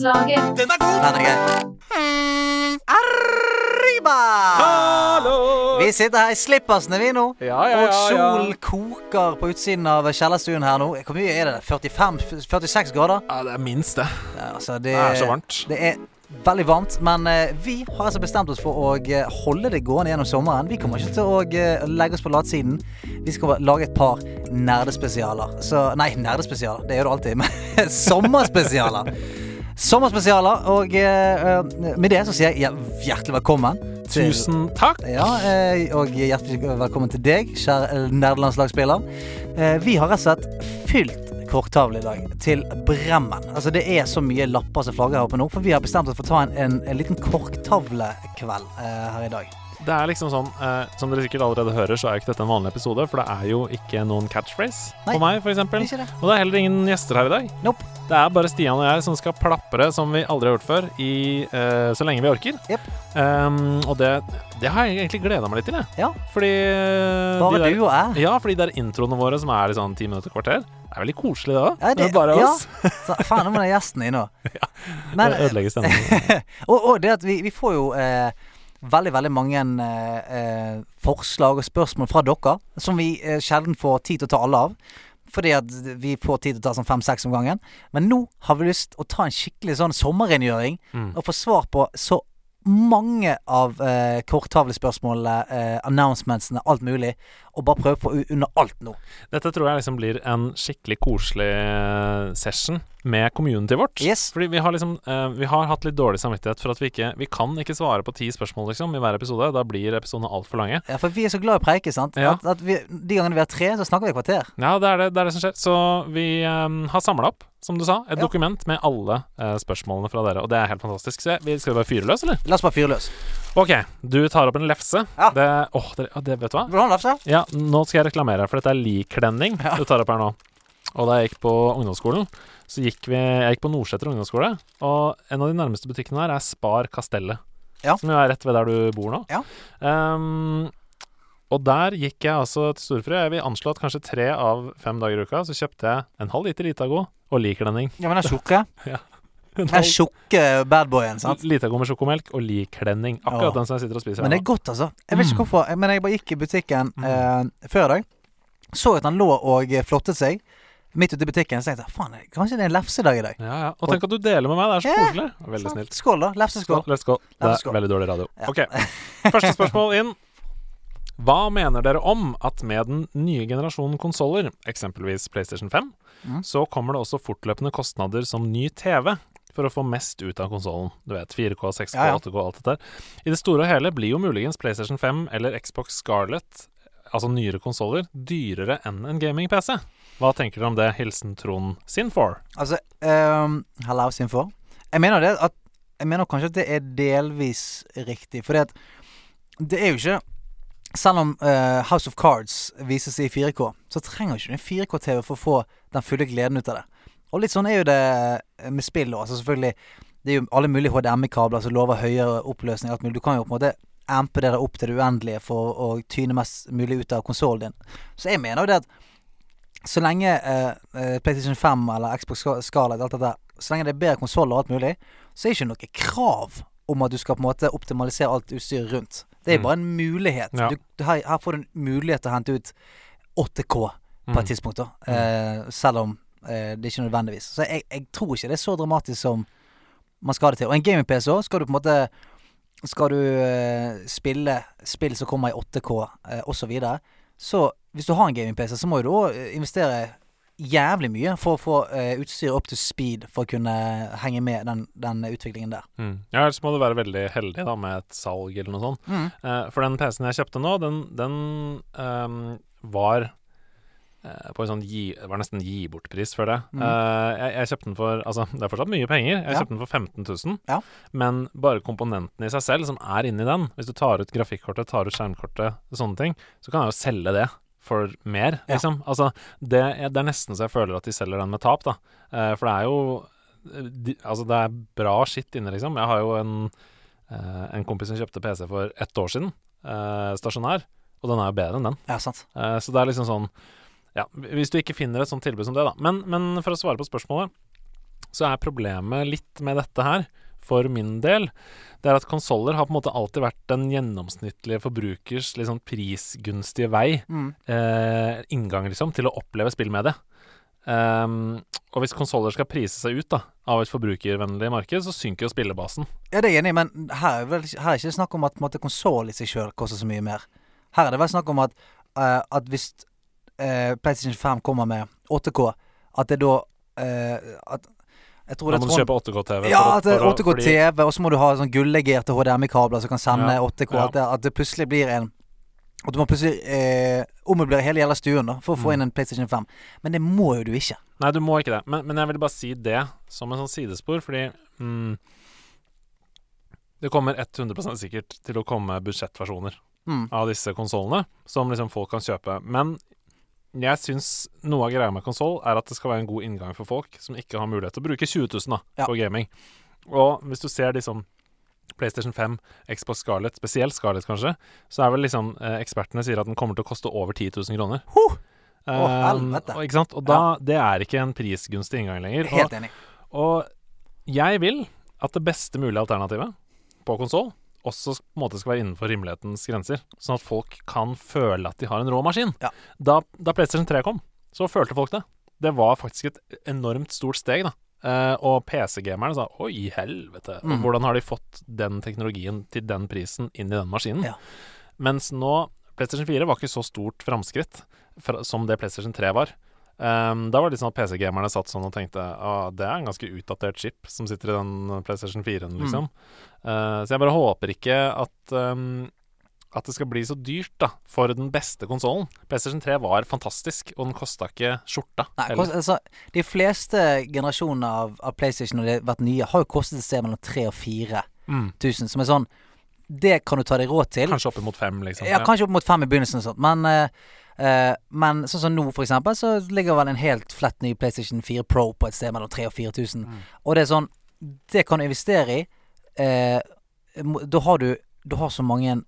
Den er god! Den er grei. Arriba! Hallo! Vi sitter her i slippersene, vi nå. Ja, ja, ja, og solen koker på utsiden av kjellerstuen her nå. Hvor mye er det? 45? 46 grader? Ja, det er minst det. Ja, altså, det, Det er så varmt. Det er veldig varmt, men eh, vi har altså bestemt oss for å eh, holde det gående gjennom sommeren. Vi kommer ikke til å eh, legge oss på latsiden. Vi skal lage et par nerdespesialer. Så Nei, nerdespesialer. Det gjør du alltid. Men sommerspesialer. Sommerspesialer. Og eh, eh, med det så sier jeg hjertelig velkommen. til- Tusen takk. ja, eh, og hjertelig velkommen til deg, kjære nerdelandslagsspiller. Eh, Vi har rett og slett fylt korktavle i dag til bremmen. Altså Det er så mye lapper som flagger her oppe nå, for vi har bestemt oss for å ta en, en, en liten korktavlekveld eh, her i dag. Det er liksom sånn, eh, Som dere sikkert allerede hører, så er jo ikke dette en vanlig episode, for det er jo ikke noen catchphrase Nei. for meg, f.eks. Det? Og det er heller ingen gjester her i dag. Nope. Det er bare Stian og jeg som skal plapre som vi aldri har gjort før, i, eh, så lenge vi orker. Jep. Um, og det, det har jeg egentlig gleda meg litt til, jeg. Ja. Fordi eh, Bare de der, du og jeg. Ja, fordi de der introene våre som er i sånn ti minutter, kvarter, det er veldig koselig, det òg. Ja, det- bare ja. oss. Så, faen, nå må det gjesten inn nå. Men, Det ødelegger stemningen. og, og det at vi, vi får jo eh, veldig, veldig mange eh, eh, forslag og spørsmål fra dere, som vi eh, sjelden får tid til å ta alle av. Fordi at vi får tid til å ta sånn fem-seks om gangen. Men nå har vi lyst å ta en skikkelig sånn sommerrengjøring Mm. og få svar på så mange av eh, korttavlespørsmålene, eh, announcementsene, alt mulig. Og bare prøve å få under alt nå. Dette tror jeg liksom blir en skikkelig koselig eh, session med community vårt. Yes. Fordi vi har liksom uh, Vi har hatt litt dårlig samvittighet for at vi ikke Vi kan ikke svare på ti spørsmål liksom i hver episode. Da blir episodene altfor lange. Ja, for vi er så glad i å preike, sant. Ja. At, at vi, de gangene vi har tre, så snakker vi et kvarter. Ja, det er det, det er det som skjer. Så vi um, har samla opp, som du sa, et Ja. dokument med alle uh, spørsmålene fra dere. Og det er helt fantastisk. Så vi skal vi bare fyre løs, eller? La oss bare fyre løs. OK, du tar opp en lefse. Ja. Det, åh, det, det Vet du hva? Vil du ha en lefse? Ja, nå skal jeg reklamere, for dette er likklenning Ja. du tar opp her nå. Og da jeg gikk på ungdomsskolen, så gikk vi Jeg gikk på Nordseter ungdomsskole, og en av de nærmeste butikkene her er Spar Kastellet. Ja. Som jo er rett ved der du bor nå. Ja. Um, og der gikk jeg altså til storefri. Jeg vil anslå at kanskje tre av fem dager i uka så kjøpte jeg en halv liter Litago og likklenning. Ja, men det er tjukke. En Den tjukke badboyen, sant. Litago med sjokomelk og lik klenning. Akkurat ja. den som jeg sitter og spiser Men det er godt, altså. Jeg vet ikke Mm. hvorfor, men jeg bare gikk i butikken Mm. eh, før i dag. Så at han lå og flottet seg midt ute i butikken. Så tenkte jeg faen, kanskje det er en lefsedag i dag. Ja, ja. Og tenk at du deler med meg. Det er så Ja. koselig. Veldig Sant? snilt. Skål, da. Lefseskål. Let's go. Det er veldig dårlig radio. Ja. Ok. Første spørsmål inn. Hva mener dere om at med den nye generasjonen konsoller, eksempelvis PlayStation 5, mm. så kommer det også fortløpende kostnader som ny TV for å få mest ut av konsollen? Du vet 4K, 6K, Ja, ja. 8K, alt dette der. I det store og hele blir jo muligens PlayStation 5 eller Xbox Scarlett, altså nyere konsoller, dyrere enn en gaming-PC. Hva tenker dere om det? Hilsen Trond Sinfor. Altså, um, hello, Sinfor. Jeg mener det at Jeg mener kanskje at det er delvis riktig. For det Det er jo ikke Selv om uh, House of Cards vises i 4K, så trenger ikke du en 4K-TV for å få den fulle gleden ut av det. Og litt sånn er jo det eh, med spill òg. Altså selvfølgelig Det er jo alle mulige HDMI-kabler som lover høyere oppløsning. Alt mulig. Du kan jo på en måte ampe det der opp til det uendelige for å tyne mest mulig ut av konsollen din. Så jeg mener jo det at så lenge eh, eh, PlayStation 5 eller Xbox Scarlett alt dette, så lenge det er bedre konsoller og alt mulig, så er det ikke noe krav om at du skal på en måte optimalisere alt utstyret rundt. Det er Mm. bare en mulighet. Ja. Du, her, her får du en mulighet til å hente ut 8K på Mm. et tidspunkt, da. Eh, selv om eh, er ikke nødvendigvis. Så jeg, jeg tror ikke det er så dramatisk som man skal ha det til. Og en gaming-PC òg skal du på en måte Skal du eh, spille spill som kommer i 8K eh, osv., så, så hvis du har en gaming-PC, så må du òg investere jævlig mye for å få uh, utstyret opp til speed for å kunne henge med den, den utviklingen der. Mm. Ja, ellers må du være veldig heldig da med et salg eller noe sånt. Eh, for den PC-en jeg kjøpte nå, den, den um, var eh, på en sånn gi, det var nesten gi bort-pris for det. Mm. Eh, jeg, jeg kjøpte den for Altså, det er fortsatt mye penger. Jeg Ja. kjøpte den for 15 000. Ja. Men bare komponentene i seg selv, som er inni den Hvis du tar ut grafikkortet, tar ut skjermkortet, sånne ting, så kan jeg jo selge det for mer, Ja. liksom. Altså, det, det er nesten så jeg føler at de selger den med tap, da. Eh, for det er jo de, Altså, det er bra skitt inne, liksom. Jeg har jo en, eh, en kompis som kjøpte PC for ett år siden, eh, stasjonær, og den er jo bedre enn den. Ja, sant. Eh, så det er liksom sånn Ja, hvis du ikke finner et sånt tilbud som det, da. Men, men for å svare på spørsmålet så er problemet litt med dette her, for min del, det er at konsoller har på en måte alltid vært den gjennomsnittlige forbrukers sånn prisgunstige vei, Mm. eh, inngang liksom, til å oppleve spill med det. Um, og hvis konsoller skal prise seg ut da av et forbrukervennlig marked, så synker jo spillebasen. Ja, det er jeg enig i, men her er, vel, her er ikke snakk om at konsoll i seg sjøl koster så mye mer. Her er det vel snakk om at, uh, at hvis eh, PlayStation 5 kommer med 8K, at det da eh, at, Jeg tror Da må du kjøpe 8K-TV. Ja, at det er 8K TV, og så må du ha sånn gullegerte HDMI-kabler som kan sende Ja, 8K. ja. At, det, at det plutselig blir en At du må plutselig eh, ommøblere hele jævla stuen da for å få Mm. inn en PlayStation 5. Men det må jo du ikke. Nei, du må ikke det. Men, men jeg vil bare si det som en sånn sidespor, fordi mm, Det kommer 100 sikkert til å komme budsjettversjoner Mm. av disse konsollene, som liksom folk kan kjøpe. Men jeg syns noe av greia med konsoll er at det skal være en god inngang for folk som ikke har mulighet til å bruke 20 000 da, Ja. på gaming. Og hvis du ser liksom PlayStation 5, Xbox Scarlett, spesielt Scarlett kanskje, så er vel liksom eh, ekspertene sier at den kommer til å koste over 10 000 kroner. Huh! Um, helvete. og, ikke sant? Og da, det er ikke en prisgunstig inngang lenger. Og, Helt enig. og jeg vil at det beste mulige alternativet på konsoll også på en måte skal være innenfor rimelighetens grenser. Sånn at folk kan føle at de har en rå maskin. Ja. Da, da PlayStation 3 kom, så følte folk det. Det var faktisk et enormt stort steg, da. Uh, og PC-gamerne sa 'oi, i helvete'. Mm. hvordan har de fått den teknologien til den prisen inn i den maskinen? Ja. Mens nå PlayStation 4 var ikke så stort framskritt fra, som det PlayStation 3 var. Um, da var det sånn at PC-gamerne satt sånn og tenkte at det er en ganske utdatert chip som sitter i den PlayStation 4-en, liksom. Uh, så jeg bare håper ikke at um, at det skal bli så dyrt da for den beste konsollen. PlayStation 3 var fantastisk, og den kosta ikke skjorta. Nei, kost, altså, de fleste generasjoner av, av PlayStation når de har vært nye, har jo kostet et sted mellom 3000 og 4000. mm. Som er sånn Det kan du ta deg råd til. Kanskje opp mot fem, liksom. Ja, kanskje opp mot fem i begynnelsen og sånt. Men, eh, eh, men sånn som nå, for eksempel, så ligger vel en helt flett ny PlayStation 4 Pro på et sted mellom 3000 og 4000. Mm. Og det er sånn Det kan du investere i. Uh, da har du Du har så mange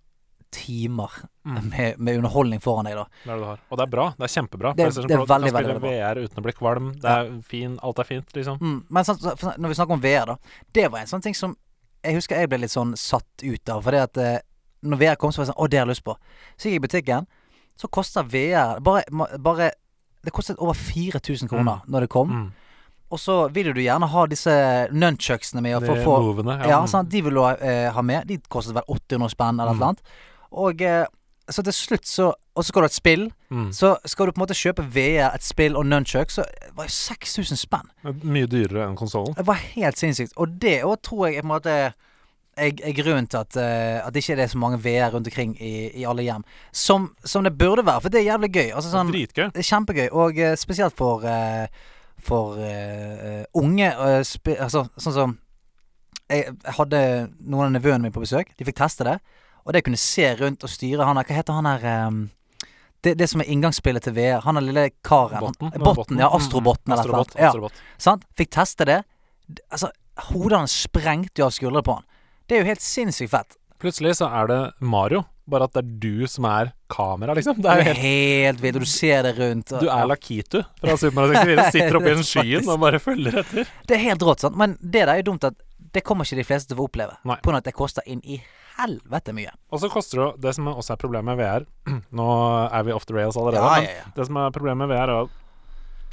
timer Mm. med, med underholdning foran deg, da. Det det du har. Og det er bra. Det er kjempebra. Det det er Pro, du kan spille VR uten å bli kvalm. Det er fin, alt er fint, liksom. Mm, men sånn, når vi snakker om VR, da. Det var en sånn ting som jeg husker jeg ble litt sånn satt ut av. Fordi at eh, når VR kom, så var jeg sånn Å, det har jeg lyst på. Så gikk jeg i butikken, så koster VR bare, bare Det kostet over 4000 kroner når det kom. Mm. Og så vil du gjerne ha disse nunchucksene med. For få movene. Ja, mm. sant. De vil du ha, eh, ha med. De kostet vel 800 spenn eller Mm. noe annet. Og eh, så til slutt så Og så skal du ha et spill. Mm. Så skal du på en måte kjøpe VR, et spill og nunchuck, så var jo 6000 spenn. Mye dyrere enn konsollen. Det var helt sinnssykt. Og det òg tror jeg på en måte er, er grunnen til at, uh, at det ikke er så mange VR rundt omkring i, i alle hjem. Som, som det burde være, for det er jævlig gøy. Altså sånn. Det er kjempegøy, og uh, spesielt for uh, For unge Altså sånn som jeg, jeg hadde noen av nevøene mine på besøk. De fikk teste det. Og det kunne se rundt og styre han der Hva heter han der um, det, det som er inngangsspillet til VR. Han er lille karen. Botten. Han- Botten, ja. Mm, Astrobotten eller noe. Ja, sant? Fikk teste det. Altså, hodet hans sprengte jo av skuldrene på han. Det er jo helt sinnssykt fett. Plutselig så er det Mario, bare at det er du som er kamera, liksom. Det er jo helt helt vilt, du ser det rundt. og- Du er Lakitu fra Super Mario 64. Sitter oppi en skyen og bare følger etter. Det er helt rått, sant. Men det der er jo dumt at det kommer ikke de fleste til å få oppleve. Nei. På grunn av at det koster inn i helvete mye. Og så koster det Det som også er problemet med VR Nå er vi off the rails allerede, Ja, ja, ja, Men det som er problemet med VR, er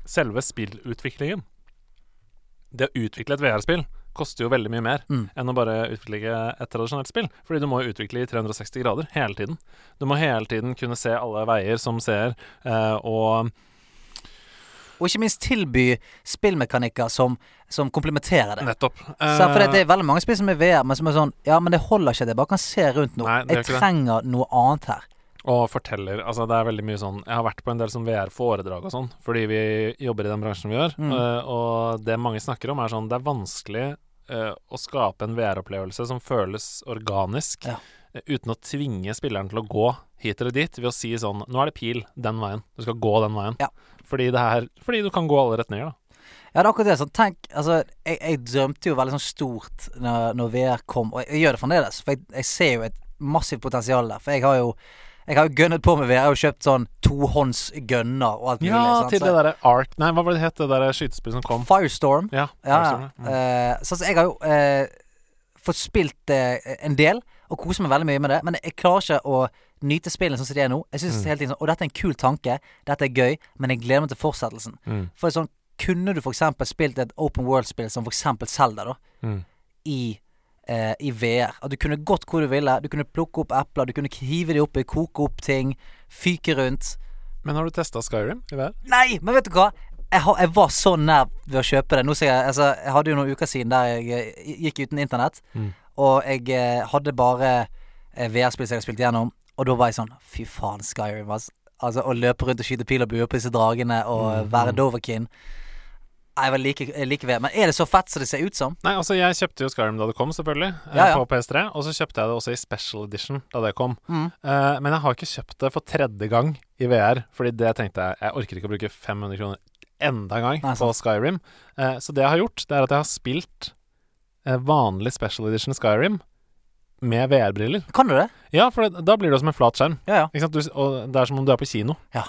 selve spillutviklingen Det å utvikle et VR-spill koster jo veldig mye mer Mm. enn å bare utvikle et tradisjonelt spill. Fordi du må jo utvikle i 360 grader hele tiden. Du må hele tiden kunne se alle veier som ser, eh, og Og ikke minst tilby spillmekanikker som, som komplementerer det. nettopp. Så for det Eh, er veldig mange spill som er VR, men som er sånn Ja, men det holder ikke at jeg bare kan se rundt noe. Nei, jeg trenger det. noe annet her. Og forteller Altså, det er veldig mye sånn Jeg har vært på en del sånn VR-foredrag og sånn, fordi vi jobber i den bransjen vi gjør. Mm. eh, og det mange snakker om, er sånn Det er vanskelig eh, å skape en VR-opplevelse som føles organisk, Ja. uh, uten å tvinge spilleren til å gå hit eller dit, ved å si sånn Nå er det pil den veien. Du skal gå den veien. Ja. Fordi det her Fordi du kan gå alle retninger, da. Ja, det er akkurat det. Sånn, tenk, altså, jeg, jeg drømte jo veldig sånn stort når, når VR kom, og jeg, jeg gjør det fremdeles. For jeg, jeg ser jo et massivt potensial der. For jeg har jo Jeg har jo gønnet på med VR. Jeg har jo kjøpt sånn tohåndsgønner og alt mulig. Ja, sant? til det derre Ark Nei, hva var det het, det derre skytespillet som kom? Firestorm. Ja. Firestorm, ja. ja. Mm. Eh, så jeg har jo eh, fått spilt eh, en del og koser meg veldig mye med det, men jeg klarer ikke å nyte spillene sånn som de er nå. Jeg synes Mm. hele tiden sånn Og dette er en kul tanke, dette er gøy, men jeg gleder meg til fortsettelsen. Mm. For sånn kunne du eksempel spilt et open world-spill som eksempel Zelda, da, Mm. i eh, i VR. At du kunne gått hvor du ville. Du kunne plukke opp epler, du kunne hive de oppi, koke opp ting, fyke rundt. Men har du testa Skyrim i VR? Nei, men vet du hva? Jeg, har, jeg var så nær ved å kjøpe det. Jeg, altså, jeg hadde jo noen uker siden der jeg eh, gikk uten internett. Mm. Og jeg eh, hadde bare eh, VR-spill som jeg har spilt gjennom. Og da var jeg sånn Fy faen, Skyrim, altså. Altså å løpe rundt og skyte pil og bue på disse dragene og Mm, være mm. Doverkin. Jeg var like, like ved. Men er det så fett som det ser ut som? Nei, altså jeg kjøpte jo Skyrim da det kom, selvfølgelig, eh, Ja, ja. på PS3. Og så kjøpte jeg det også i special edition da det kom. Mm. Uh, men jeg har ikke kjøpt det for tredje gang i VR, fordi det tenkte jeg Jeg orker ikke å bruke 500 kroner enda en gang Nei, på Skyrim. Uh, så det jeg har gjort, det er at jeg har spilt uh, vanlig special edition Skyrim med VR-briller. Kan du det? Ja, for da blir det som en flat skjerm. Ja, ja. Du, og det er som om du er på kino. Ja.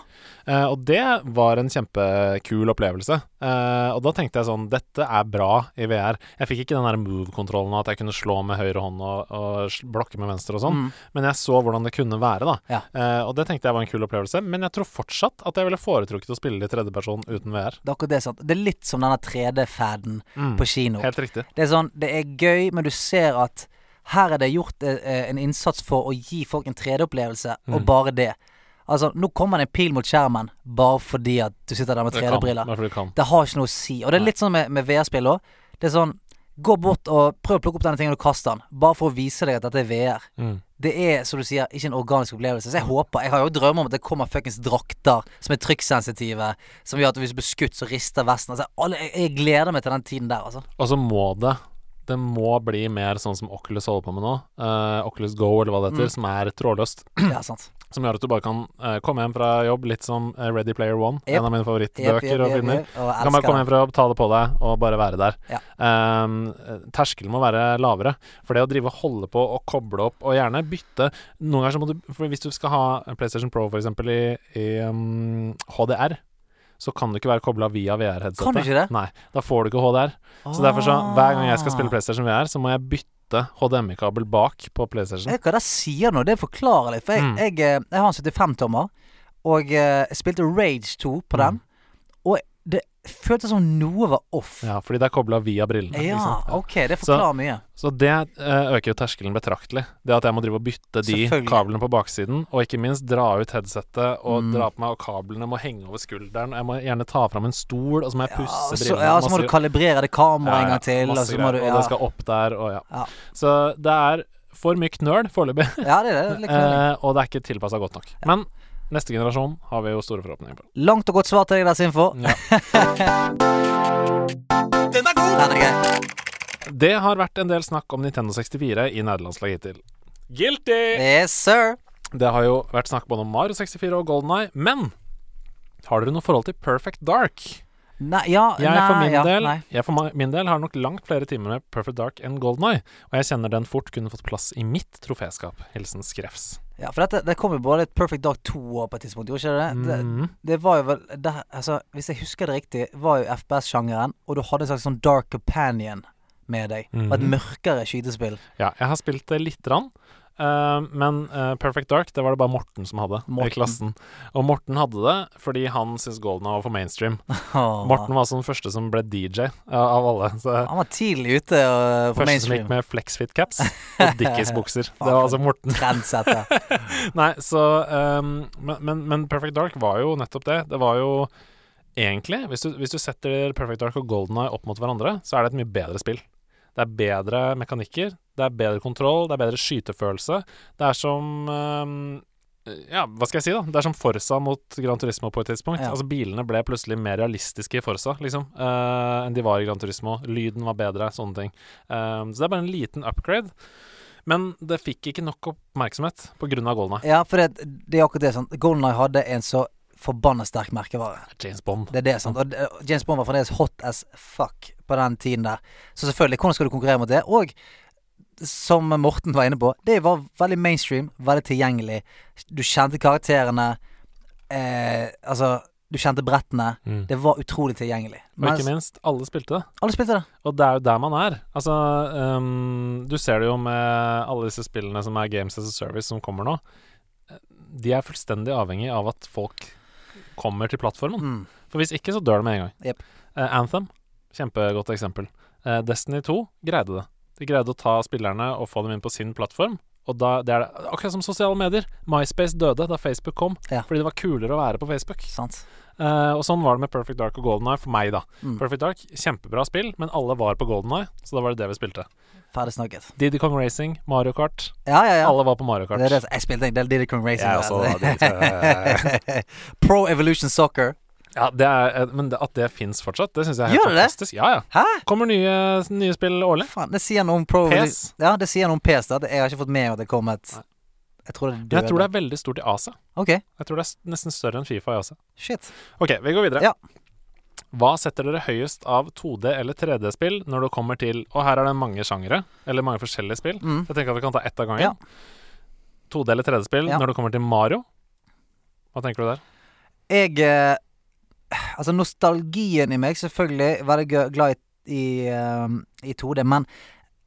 Eh, og det var en kjempekul opplevelse. Eh, og da tenkte jeg sånn Dette er bra i VR. Jeg fikk ikke den der move-kontrollen at jeg kunne slå med høyre hånd og, og blokke med venstre og sånn, Mm. men jeg så hvordan det kunne være, da. Ja. Eh, og det tenkte jeg var en kul opplevelse. Men jeg tror fortsatt at jeg ville foretrukket å spille i tredjeperson uten VR. Det er akkurat det. sant Det er litt som denne 3D-faden Mm. på kino. Helt riktig. Det er sånn, det er gøy, men du ser at her er det gjort eh, en innsats for å gi folk en 3D-opplevelse, og Mm. bare det. Altså, nå kommer det en pil mot skjermen bare fordi at du sitter der med 3D-briller. Bare fordi du kan. Det har ikke noe å si. Og det er litt sånn med, med VR-spill òg. Det er sånn Gå bort og prøv å plukke opp denne tingen og kaste den, bare for å vise deg at dette er VR. Mm. Det er, som du sier, ikke en organisk opplevelse. Så jeg håper Jeg har jo drømmer om at det kommer fuckings drakter som er trykksensitive, som gjør at hvis du blir skutt, så rister vesten. Altså, alle, jeg, jeg gleder meg til den tiden der, altså. Og så må det Det må bli mer sånn som Oculus holder på med nå. Uh, Oculus Go, eller hva det heter, Mm. som er trådløst. Ja, sant. Som gjør at du bare kan uh, komme hjem fra jobb, litt som eh, Ready Player One. Yep. En av mine favorittbøker yep, og jep, filmer. og Du kan bare komme hjem fra jobb, ta det på deg, og bare være der. Ja. Um, terskelen må være lavere. For det å drive og holde på og koble opp, og gjerne bytte Noen ganger så må du For hvis du skal ha PlayStation Pro, for eksempel, i, i um, HDR, så kan du ikke være kobla via VR-headsetet. Nei, da får du ikke HDR. Så derfor så, hver gang jeg skal spille PlayStation VR, så må jeg bytte HDMI-kabel bak på PlayStation. Hva det sier nå, det forklarer litt. For jeg, Mm. jeg, eh, jeg har en 75-tommer, og eh, jeg spilte Rage 2 på den. Mm. Føltes som noe var off. Ja, fordi det er kobla via brillene. Ja? Ja. ok, det forklarer mye. Så det eh, øker jo terskelen betraktelig. Det at jeg må drive og bytte de kablene på baksiden, og ikke minst dra ut headsetet og Mm. dra på meg, og kablene må henge over skulderen. Jeg må gjerne ta fram en stol, og så må jeg pusse ja, så, brillene. ja, så må masse- du kalibrere det kameraet en gang til, og så må du ja. Og det skal opp der, og ja. Ja. Så det er for mykt nøl foreløpig, ja, det er det. det er eh, og det er ikke tilpassa godt nok. Men neste generasjon har vi jo store forhåpninger på. Langt og godt svar til deg der, Sinfo. Ja. Den er god! Den er gøy. Det har vært en del snakk om Nintendo 64 i nederlandslaget hittil. Guilty! Yes, sir. Det har jo vært snakk både om Mario 64 og Golden Eye, men har dere noe forhold til Perfect Dark? Nei, ja, Jeg nei, for min, ja, del, nei. jeg for min del har nok langt flere timer med Perfect Dark enn Golden Eye, og jeg kjenner den fort kunne fått plass i mitt troféskap. Hilsen Skrefs. Ja, for dette, det kom jo både et Perfect Dark 2 også på et tidspunkt, gjorde ikke det? det? Mhm. Det var jo vel det, Altså, hvis jeg husker det riktig, var jo FPS-sjangeren, og du hadde en slags sånn Dark Companion med deg. Mm. Og et Mhm. mørkere skytespill. Ja, jeg har spilt det lite grann. Eh, men uh, Perfect Dark det var det bare Morten som hadde i klassen. Og Morten hadde det fordi han syntes Golden var for mainstream. Oh. Morten var altså den første som ble DJ uh, av alle. Så Han var tidlig ute uh, mainstream. Første som gikk med flexfit-caps og Dickies-bukser. Det var altså Morten. Trendsetter. Nei, så um, men, men, men Perfect Dark var jo nettopp det. Det var jo egentlig Hvis du, hvis du setter Perfect Dark og Golden Eye opp mot hverandre, så er det et mye bedre spill. Det er bedre mekanikker, det er bedre kontroll, det er bedre skytefølelse. Det er som ehm, ja, hva skal jeg si, da? Det er som Forsa mot Gran Turismo på et tidspunkt. Ja. Altså Bilene ble plutselig mer realistiske i Forsa, liksom, uh, enn de var i Gran Turismo. Lyden var bedre, sånne ting. Uh, så det er bare en liten upgrade. Men det fikk ikke nok oppmerksomhet pga. Golden Eye. Ja, for det, det er akkurat det. sånn Golden Eye hadde en så forbanna sterk merkevare. James Bond. Det er det, sant. Og James Bond var fremdeles hot as fuck på den tiden der. Så selvfølgelig, hvordan skal du konkurrere mot det? Og som Morten var inne på, det var veldig mainstream, veldig tilgjengelig. Du kjente karakterene. Eh, altså, du kjente brettene. Mm. Det var utrolig tilgjengelig. Og ikke minst, alle spilte det. alle spilte det. Og det er jo der man er. Altså, um, du ser det jo med alle disse spillene som er Games as a Service som kommer nå. De er fullstendig avhengig av at folk kommer til plattformen. Mm. For hvis ikke, så dør det med en gang. Yep. Uh, Anthem, kjempegodt eksempel. Uh, Destiny 2 greide det. De greide å ta spillerne og få dem inn på sin plattform. Og da, det er det, akkurat som sosiale medier. MySpace døde da Facebook kom, Ja. fordi det var kulere å være på Facebook. Sant. Eh, og sånn var det med Perfect Dark og Golden Eye for meg, da. Mm. Perfect Dark, kjempebra spill, men alle var på Golden Eye, så da var det det vi spilte. Ferdig snakket. Diddy Kong Racing, Mario Kart. Ja, ja, ja. Alle var på Mario Kart. Det er det, jeg spilte en del Diddy Kong Racing. Også, da, Pro Evolution Soccer. Ja, det er, eh, men at det fins fortsatt, det syns jeg er helt Gjør det det? Ja, ja. Hæ? Kommer nye, nye spill årlig. Faen, det sier noe om Pro PS. Ja, det sier noe om PS. da Jeg har ikke fått med at det kom et Nei. Jeg tror det Men jeg tror det er veldig stort i Asia. Okay. Jeg tror det er nesten større enn Fifa i Asia. shit. Ok, vi går videre. Ja. Hva setter dere høyest av 2D- eller 3D-spill når det kommer til Og her er det mange sjangere, eller mange forskjellige spill. Mm. Jeg tenker at vi kan ta ett av gangen. Ja. 2D- eller 3D-spill Ja. når det kommer til Mario. Hva tenker du der? Jeg eh, Altså, nostalgien i meg, selvfølgelig, være glad i, i, eh, i 2D, men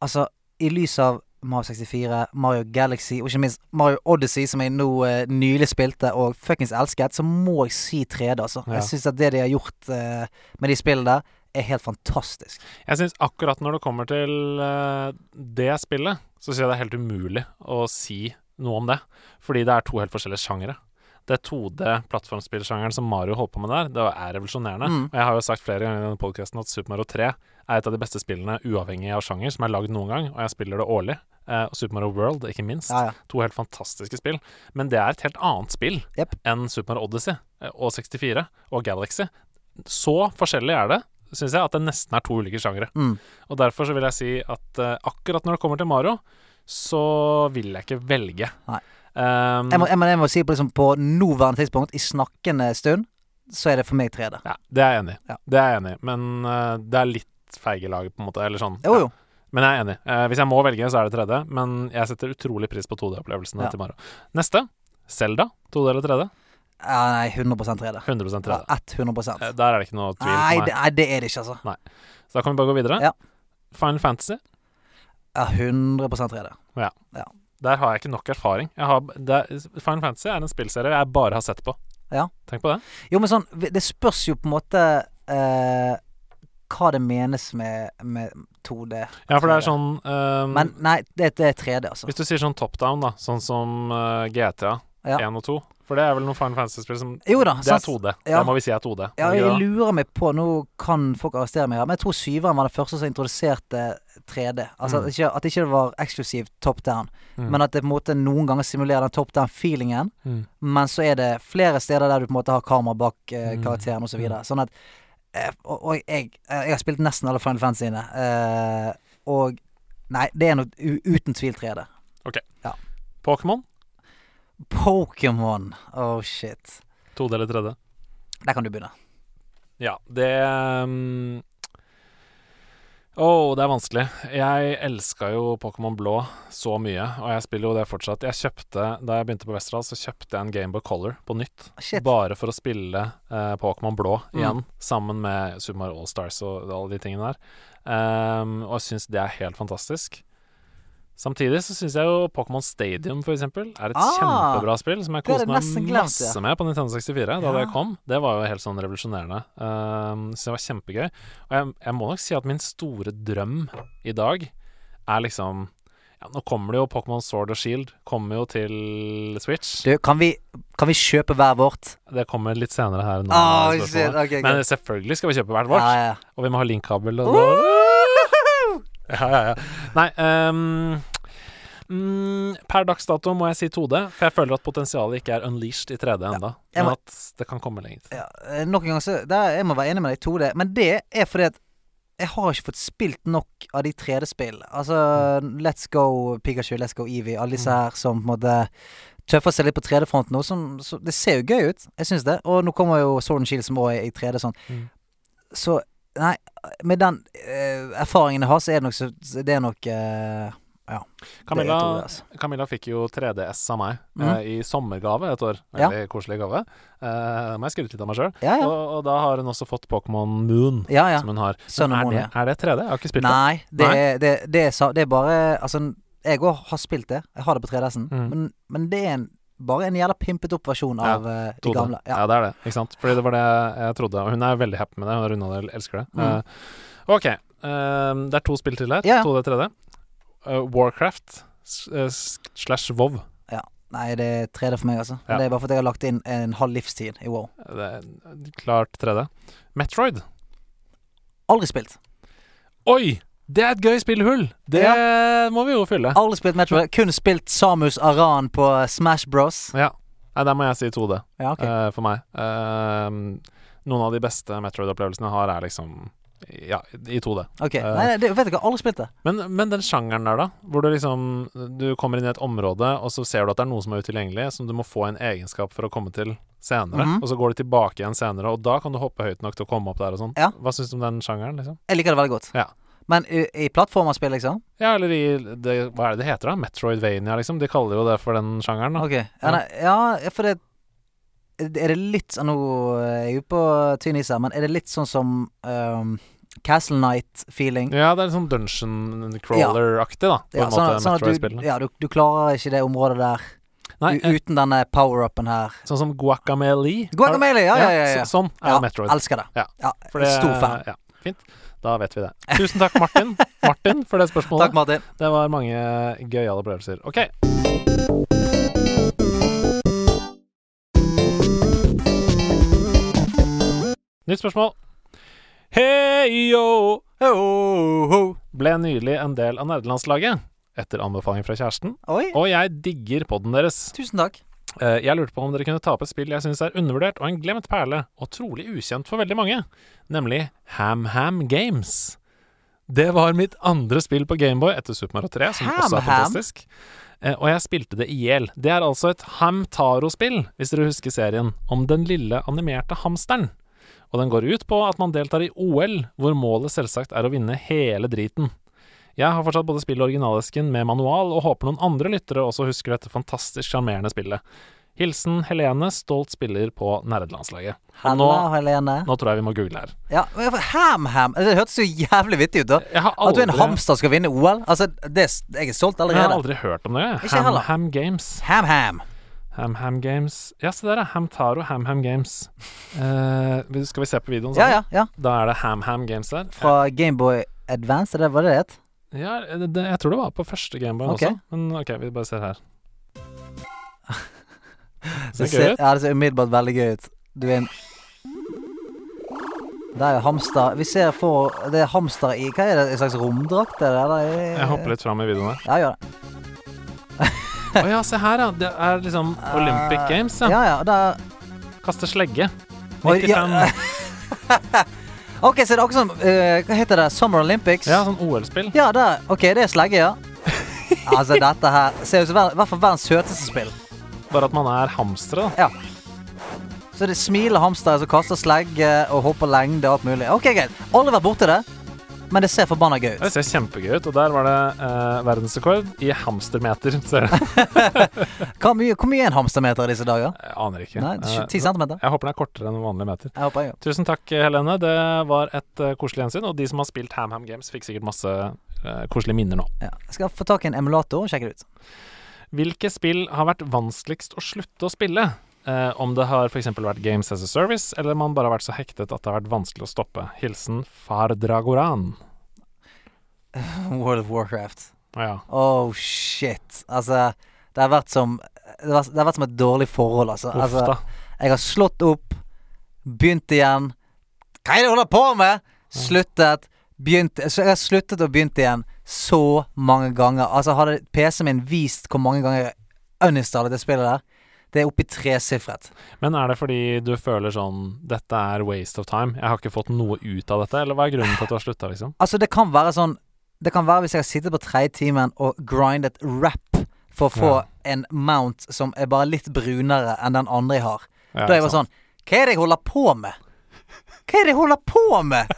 altså, i lys av Mario 64, Mario Galaxy og ikke minst Mario Odyssey, som jeg nå eh, nylig spilte og fuckings elsket, så må jeg si 3D, altså. Ja. Jeg syns at det de har gjort eh, med de spillene der, er helt fantastisk. Jeg syns akkurat når det kommer til eh, det spillet, så syns jeg det er helt umulig å si noe om det. Fordi det er to helt forskjellige sjangere. Det 2D-plattformspillsjangeren som Mario holdt på med der, det er revolusjonerende. Mm. Og jeg har jo sagt flere ganger i denne podkasten at Super Mario 3 er et av de beste spillene uavhengig av sjanger som er lagd noen gang, og jeg spiller det årlig. Eh, og Super Mario World, ikke minst. Ja, ja. To helt fantastiske spill. Men det er et helt annet spill yep. enn Super Mario Odyssey eh, og 64 og Galaxy. Så forskjellig er det, syns jeg, at det nesten er to ulike sjangere. Mm. Og derfor så vil jeg si at eh, akkurat når det kommer til Mario, så vil jeg ikke velge. Nei. Um, Jeg må, jeg jeg må si på, liksom, på nåværende tidspunkt, i snakkende stund, så er det for meg 3D. ja, det er jeg enig i. Ja. Det er jeg enig i. Men uh, det er litt feige lag, på en måte. Eller sånn. Jo, Ja. jo. Men jeg er enig. Uh, hvis jeg må velge, så er det 3D. Men jeg setter utrolig pris på 2D-opplevelsene Ja. til Mario. Neste. Selda. 2D eller 3D? Ja, nei, 100 3D. 100 3D. Ja, 100% Der er det ikke noe tvil Nei, det, nei, det er det ikke, altså. Nei. Så da kan vi bare gå videre. Ja. Final Fantasy. Ja, 100% 3D. Der har jeg ikke nok erfaring. Har, er, Final Fantasy er en spillserie jeg bare har sett på. Ja. Tenk på det. Jo, men sånn Det spørs jo på en måte eh, hva det menes med, med 2D. Ja, for det er sånn ehm, Men nei, det, det er 3D, altså. Hvis du sier sånn top down, da, sånn som uh, GTA Ja. 1 og 2 For det er vel noen Final Fantasy-spill som Jo da. Det er 2D. Ja. Det må vi si er 2D. Ja, jeg lurer meg på Nå kan folk arrestere meg her, men jeg tror syveren var den første som introduserte 3D. Altså Mm. ikke, at ikke det var eksklusivt top down, Mm. men at det på en måte noen ganger simulerer den top down-feelingen. Mm. Men så er det flere steder der du på en måte har kamera bak eh, Mm. karakteren osv. Så Mm. videre. sånn at eh, Og, og jeg, eh, jeg har spilt nesten alle Final Fantasyene. Eh, og Nei, det er noe uten tvil 3D. Ok Pokémon. Pokémon. Oh shit. 2D eller 3D? Der kan du begynne. Ja, det um, Å, det er vanskelig. Jeg elska jo Pokémon Blå så mye, og jeg spiller jo det fortsatt. Jeg kjøpte, Da jeg begynte på Westerdal, så kjøpte jeg en Gameboy Color på nytt. Shit. Bare for å spille eh, Pokémon Blå Mm. igjen, sammen med Super Mario Allstars og alle de tingene der. Um, og jeg syns det er helt fantastisk. Samtidig så syns jeg jo Pokémon Stadium for eksempel er et Ah, kjempebra spill som jeg koste meg masse ja. med på Nintendo 64 da Ja. det kom. Det var jo helt sånn revolusjonerende. Um, så det var kjempegøy. Og jeg, jeg må nok si at min store drøm i dag er liksom ja, Nå kommer det jo Pokémon Sword og Shield. Kommer jo til Switch. Du, kan vi, kan vi kjøpe hver vårt? Det kommer litt senere her. Nå, oh, okay, okay. Men selvfølgelig skal vi kjøpe hvert vårt. Ja, ja. Og vi må ha linkkabel. Og ja, ja, ja. Nei ehm, mm, Per dags dato må jeg si 2D, for jeg føler at potensialet ikke er unleashed i 3D ennå. Ja, Men at det kan komme lenger. Ja, eh, nok en gang så der, Jeg må være enig med deg i 2D, men det er fordi at jeg har ikke fått spilt nok av de 3D-spillene. Altså Let's Go Pikachu, Let's Go Eevee, alle disse her som på en måte tøffer seg litt på 3D-fronten nå. Som, så, det ser jo gøy ut, jeg syns det. Og nå kommer jo Sword and Shield som også er i 3D sånn. Mm. Så nei, med den uh, erfaringen jeg har, så er det nok så det er nok eh, ja. Camilla, det altså. Camilla fikk jo 3DS av meg mm. eh, i sommergave et år. Ja. Veldig koselig gave. Eh, det må jeg skryte litt av meg sjøl. Ja, ja. Og, og da har hun også fått Pokémon Moon, Ja, ja. som hun har. Men er, det, er det 3D? Jeg har ikke spilt det. Nei, det, Nei. Er, det, det, er, det er bare Altså, jeg òg har spilt det. Jeg har det på 3DS-en. Mm. Men, men det er en, bare en jævla pimpet opp versjon Ja, av ja, de gamle. Ja. Ja. det er det. Ikke sant? Fordi det var det jeg trodde. Og hun er veldig happy med det. Hun har runda det, elsker det. Mm. Uh, ok. Uh, det er to spill til her. Ja, ja. 2D, 3D. Eh, Warcraft eh, slash WoW. Nei, det er 3D for meg, altså. Ja. Det er bare fordi jeg har lagt inn en halv livstid i WoW. Det er klart 3D. Metroid. Aldri spilt. Oi! Det er et gøy spillhull! Det må vi jo fylle. Aldri spilt Metroid. Kun spilt Samus Aran på Smash Bros. Ja. Nei, der må jeg si 2D Ja, okay. uh, for meg. Uh, noen av de beste Metroid-opplevelsene jeg har, er liksom ja, i 2D. Ok, uh, Nei, det, vet du hva, aldri spilt det. Men, men den sjangeren der, da, hvor du liksom Du kommer inn i et område, og så ser du at det er noe som er utilgjengelig, som du må få en egenskap for å komme til senere. Mhm. Og så går du tilbake igjen senere, og da kan du hoppe høyt nok til å komme opp der og sånn. Ja. Hva syns du om den sjangeren, liksom? Jeg liker det veldig godt. Ja. Men i, i plattformerspill, liksom? Ja, eller i det, Hva er det det heter, da? Metroidvania, liksom? De kaller jo det for den sjangeren, da. Ok. Ja, nei, ja for det Er det litt sånn Nå er jeg jo på tynn is her, men er det litt sånn som um, Castle Night-feeling? Ja, det er litt sånn dungeon crawler-aktig, da. På Ja, en sånn, måte, sånn at du, ja, du, du klarer ikke det området der Nei, uten denne power-upen her. Sånn som Guacamele. Guacamele, ja, ja, ja. ja. så- Sånn er Ja, Metroid. Elsker det. Ja, Ja, For det- Stor fan. Ja, fint. Da vet vi det. Tusen takk, Martin, Martin for det spørsmålet. Takk, Martin. Det var mange gøyale opplevelser. Ok. Nytt spørsmål. Hei yo! Ho, ho. Ble nylig en del av nerdelandslaget etter anbefaling fra kjæresten, Oi, og jeg digger podden deres. tusen takk. Eh, Jeg lurte på om dere kunne ta opp et spill jeg syns er undervurdert og en glemt perle, og trolig ukjent for veldig mange, nemlig Ham Ham Games. Det var mitt andre spill på Gameboy etter Super Mario 3, som Ham også er fantastisk. Ham. Og jeg spilte det i hjel. Det er altså et Ham Taro-spill, hvis dere husker serien, om den lille animerte hamsteren. Og den går ut på at man deltar i OL, hvor målet selvsagt er å vinne hele driten. Jeg har fortsatt både spillet originalesken med manual, og håper noen andre lyttere også husker dette fantastisk sjarmerende spillet. Hilsen Helene, stolt spiller på nerdelandslaget. Nå, Helene. nå tror jeg vi må google her. Ja, Ham-ham. Det hørtes så jævlig vittig ut, da. aldri... At du er en hamster skal vinne OL. Altså, det, jeg er stolt jeg har aldri hørt om det. Ham-ham Games. Ham-ham. Ham Ham Games. Ja, se der, ja. Hamtaro Ham Ham Games. Uh, skal vi se på videoen Ja, sammen? ja, ja. Da er det Ham Ham Games der. Fra Gameboy Advance, er det hva det het? Ja, det, det, jeg tror det var på første Gameboy okay. også. Men ok, vi bare ser her. Det Ser ja, det ser umiddelbart veldig gøy ut. Du er en Det er jo hamster Vi ser for Det er hamster i Hva er det? En slags romdrakt? Eller? Jeg hopper litt fram i videoen her. Ja, gjør det. Å ja, se her, ja. Det er liksom Olympic Eh, Games, ja. Ja, ja. Der Kaste slegge. Oi, 95. ja. OK, så det er akkurat som uh, Hva heter det? Summer Olympics? Ja, sånn OL-spill. Ja, der. OK, det er slegge, ja. altså, dette her ser ut som i hvert fall verdens søteste spill. Bare at man er hamstere, da. Så det smiler hamstere som kaster slegge og hopper lengde og alt mulig. OK, greit. Aldri vært borti det, men det ser forbanna gøy ut. Det ser kjempegøy ut. Og der var det eh, verdensrekord i hamstermeter. Ser du. Hvor mye, hvor mye er en hamstermeter i disse dager? jeg aner ikke. Nei, Eh, 10 centimeter? jeg håper den er kortere enn en vanlig meter. Jeg håper jeg. Tusen takk, Helene. Det var et uh, koselig gjensyn. Og de som har spilt Ham Ham Games, fikk sikkert masse uh, koselige minner nå. Ja. Jeg skal få tak i en emulator og sjekke det ut. Hvilke spill har vært vanskeligst å slutte å spille? Eh, om det har f.eks. vært Games as a Service, eller man bare har vært så hektet at det har vært vanskelig å stoppe. Hilsen Far Dragoran. World of Warcraft. Ja. Oh shit. Altså, det har vært som Det har, det har vært som et dårlig forhold, altså. Uff altså jeg har slått opp, begynt igjen. Hva er det du holder på med? Sluttet, begynt Så jeg har sluttet og begynt igjen så mange ganger. Altså, hadde PC-en min vist hvor mange ganger jeg uninstallet det spillet der, det er oppe i tresifret. Men er det fordi du føler sånn Dette er waste of time? Jeg har ikke fått noe ut av dette? Eller hva er grunnen til at du har slutta, liksom? Altså, det kan være sånn Det kan være hvis jeg har sittet på tredje timen og grindet rap for å få Ja. en mount som er bare litt brunere enn den andre jeg har. Ja, da jeg var sånn Hva er det jeg holder på med? Hva er det jeg holder på med?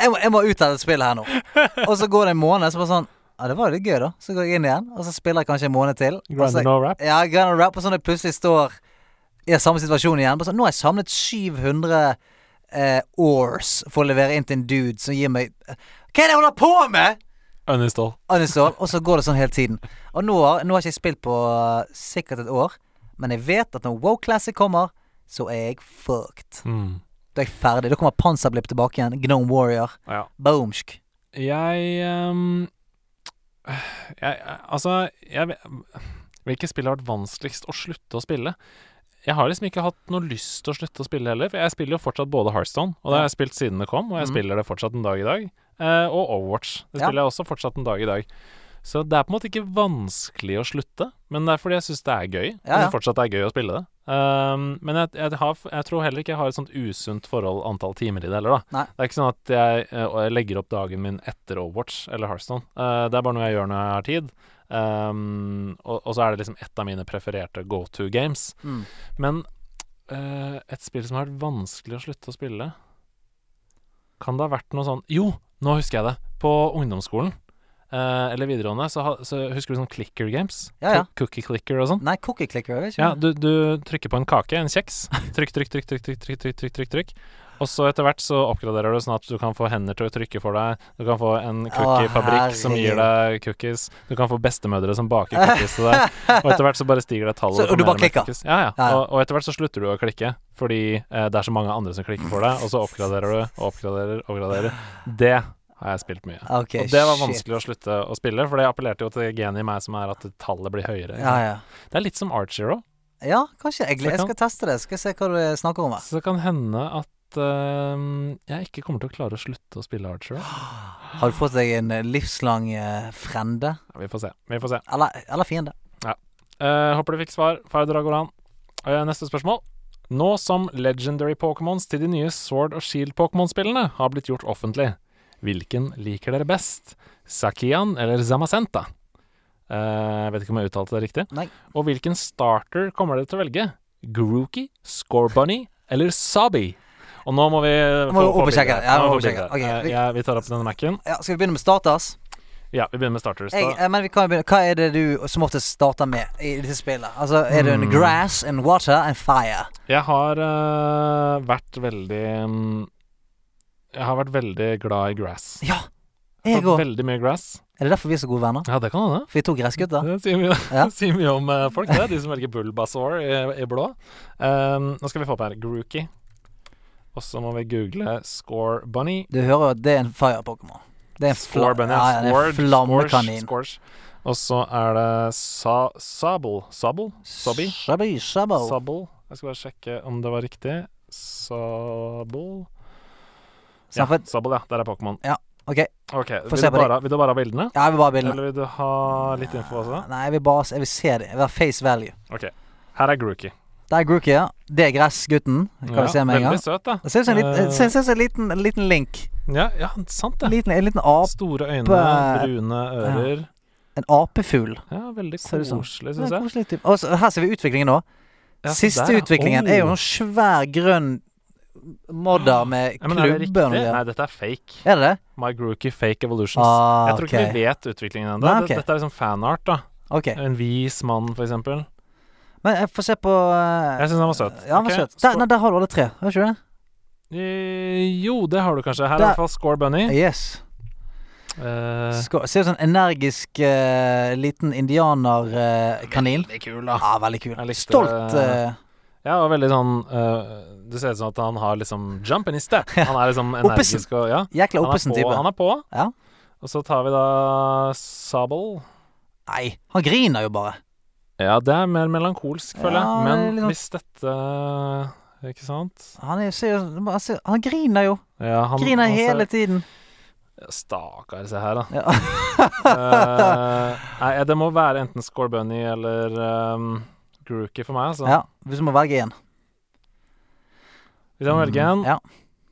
Jeg må, jeg må ut av dette spillet her nå. Og så går det en måned, så bare sånn Ja, det var litt gøy, da. Så går jeg inn igjen, og så spiller jeg kanskje en måned til. no rap. Ja, grind rap, og sånn at jeg plutselig står i samme situasjon igjen. Bare sånn, nå har jeg samlet 700 eh, ores for å levere inn til en dude som gir meg Hva er det jeg holder på med?! Uninstall. Uninstall, og så går det sånn hele tiden. Og nå har, nå har ikke jeg spilt på uh, sikkert et år, men jeg vet at når Wow Classic kommer, så er jeg fucked. Mm. Da er jeg ferdig. Da kommer Panserblipp tilbake igjen. Gnome Warrior. Ja. Boomsk. Jeg ehm, Jeg Altså, jeg Hvilke spill har vært vanskeligst å slutte å spille? Jeg har liksom ikke hatt noe lyst til å slutte å spille heller. For jeg spiller jo fortsatt både Hearthstone, og det har jeg spilt siden det kom, og jeg mm. spiller det fortsatt en dag i dag. Eh, og Overwatch. Det Ja. spiller jeg også fortsatt en dag i dag. Så det er på en måte ikke vanskelig å slutte, men det er fordi jeg syns det er gøy. Ja, ja. synes fortsatt er gøy å spille det. Um, men jeg, jeg, har, jeg tror heller ikke jeg har et sånt usunt forhold antall timer i det heller, da. Nei. Det er ikke sånn at jeg, eh, jeg legger opp dagen min etter Overwatch eller Hearthstone. Uh, det er bare noe jeg gjør når jeg har tid. Um, og, og så er det liksom et av mine prefererte go to games. Mm. Men uh, et spill som har vært vanskelig å slutte å spille Kan det ha vært noe sånn Jo, nå husker jeg det. På ungdomsskolen. Eh, eller videregående, så, ha, så husker du sånn clicker games? Ja, ja. Cookie clicker og sånn? Nei, cookie clicker, ikke. Ja, du, du trykker på en kake, en kjeks. Trykk, trykk, trykk, trykk, trykk, trykk, trykk, trykk, trykk. Og så etter hvert så oppgraderer du sånn at du kan få hender til å trykke for deg. Du kan få en cookiefabrikk som gir deg cookies. Du kan få bestemødre som baker cookies til deg. Og etter hvert så bare stiger det tallet. Så- og du bare klikker? Ja, ja. Ja, ja. Og, og etter hvert så slutter du å klikke, fordi eh, det er så mange andre som klikker for deg, og så oppgraderer du og oppgraderer og oppgraderer. Det har jeg spilt mye. Okay, og det var shit. vanskelig å slutte å spille, for det appellerte jo til genet i meg som er at tallet blir høyere. Ja, ja. Det er litt som Archero. Ja, kanskje. Jeg, jeg kan- skal teste det. Skal se hva du snakker om her. Så det kan hende at uh, jeg ikke kommer til å klare å slutte å spille Archer. Har du fått deg en eh, livslang eh, frende? Ja, vi får se. Vi får se. Eller, eller fiende? Eh, håper du fikk svar. Far Dragoran. Uh, neste spørsmål. Nå som legendary Pokémons til de nye Sword og Shield-Pokémon-spillene har blitt gjort offentlig, hvilken liker dere best? Sakian eller Zamasenta? Eh, jeg vet ikke om jeg uttalte det riktig. Nei. Og hvilken starter kommer dere til å velge? Grookey, Scorebunny eller Sabi? Og nå må vi Må få, det. Ja, Nå må må vi vi sjekke få det. bildet. Ok, Eh, vi- ja, vi tar opp denne Mac-en. Ja, skal vi begynne med starters? Ja, vi begynner med starters. Jeg, eh, men vi kan begynne. Hva er det du som oftest starter med i disse spillene? Altså, er det en Mm. grass, en water, en fire? Jeg har uh, vært veldig mm, Jeg har vært veldig glad i grass. Ja, Jeg òg. Veldig mye grass. Er det derfor vi er så gode venner? Ja, det kan hende. For vi er to gressgutter? Det sier mye, Ja. sier mye om eh, folk, det. De som velger Bulbasaur i, i blå. Um, nå skal vi få opp her Grookey. Og så må vi google Score Bunny. Du hører at det er en fire-pokémon. Det er en, Score Bunny. ja, en flammekanin. Scourge. Og så er det Sa Sabel. Sabel? Sobby? Sabel. Jeg skal bare sjekke om det var riktig. Sabel Ja, for- Sabel, ja. Der er Pokémon. Ok, Ok, Få vil du, bare, vil du bare ha bildene? ja, jeg vil bare ha bildene. Eller vil du ha litt info også? Nei, jeg vil bare jeg vil se det. Jeg vil ha face value. Ok, her er Grookey. Der er Grookey, ja. Det er gressgutten. Kan Ja, vi se med en gang. Veldig søt, da. Det ser ut som en liten, Eh, det ser en liten, en liten link. Ja, ja, sant det. liten, en liten ape. Store øyne, brune ører. En apefugl. Ja, veldig Ser koselig, syns jeg. koselig. Og så- her ser vi utviklingen nå. Ja, Siste der, utviklingen utviklingen er jo Oh. en svær grønn modder med ja, er det klubber. noe. Nei, dette er fake. Er det det? My Grookey Fake Evolutions. Ah, jeg tror ikke vi vet utviklingen ennå. Okay. Dette er liksom fanart, da. okay. En vis mann, for eksempel. Men jeg får se på uh, Jeg syns han var søt. Ja, han var søt. Der, nei, der har du alle tre. Har du ikke det? Eh, jo, det har du kanskje. Her er Der- i hvert fall Score Bunny. Yes. Uh, Ser ut som en energisk uh, liten indianerkanin. veldig kul, da. ja, veldig kul. Likte- Stolt. eh, Ja, og veldig sånn uh, Det ser ut som at han har liksom jump in his step. Han er liksom energisk og Ja. jækla Han er oppesen på. type. Han er på. Ja. Og så tar vi da Sabel. Nei, han griner jo bare. Ja, det er mer melankolsk, føler Ja, jeg. Men det er hvis dette Ikke sant? Han, er, ser, ser- han griner jo. Ja, han, Griner han ser- hele tiden. Stakkar, se her, da. Ja. uh, nei, det må være enten Scorbunny eller um, Grookey for meg, altså. ja, hvis du må velge én. Hvis jeg må velge Ja.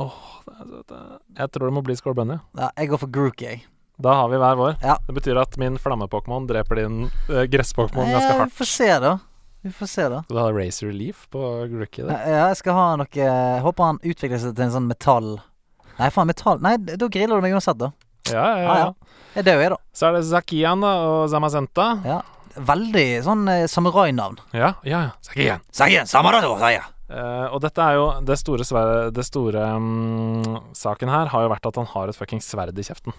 det er søtt, det. Jeg tror det må bli Score Bunny. ja, jeg går for Grookey, jeg. Da har vi hver vår. Ja. Det betyr at min flamme-Pokémon dreper din uh, gress-Pokémon ganske hardt. Vi får se, da. Vi får se, da. Du har Razor Leaf på Grookey der? Ja, jeg skal ha noe Jeg håper han utvikler seg til en sånn metall Nei, faen, metall Nei, da griller du meg uansett, da. Ja, ja, Ja, ja. ja. Jeg død, jeg, da. Så er det Zakian da, og Zamazenta. Ja. Veldig sånn eh, samurai-navn. Ja, ja, ja. Zakian. Sier samarado, sier Eh, og dette er jo Det store, sver- det store mm, saken her har jo vært at han har et fuckings sverd i kjeften.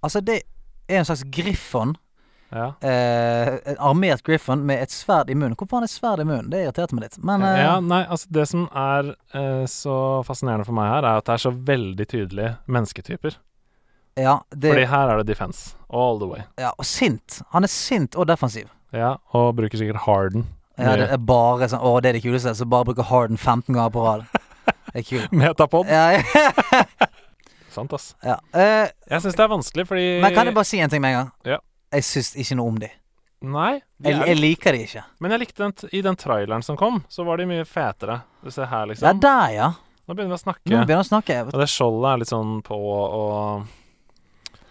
Altså, det er en slags griffon. Ja. Eh, en armert griffon med et sverd i munnen. Hvorfor har han et sverd i munnen? Det irriterte meg litt. Men eh, ja, nei, altså Det som er eh, så fascinerende for meg her, er at det er så veldig tydelige mennesketyper. Ja, det, Fordi her er det defense all the way. ja, og sint. Han er sint og defensiv. Ja, og bruker sikkert harden. Ja, det er bare sånn Å, det er det kuleste. Så bare bruker Harden 15 ganger på rad. Det er kult. Metapod. Ja, ja. Sant, ass. ja. Uh, Jeg syns det er vanskelig, fordi men kan jeg bare si en ting med en gang? Ja. Jeg syns ikke noe om de. Nei. de Jeg, jeg liker de ikke. Men jeg likte den i den traileren som kom, så var de mye fetere. Du ser her, liksom. Det er der, ja. Nå begynner vi å snakke. Nå begynner vi å snakke. Og det skjoldet er litt sånn på og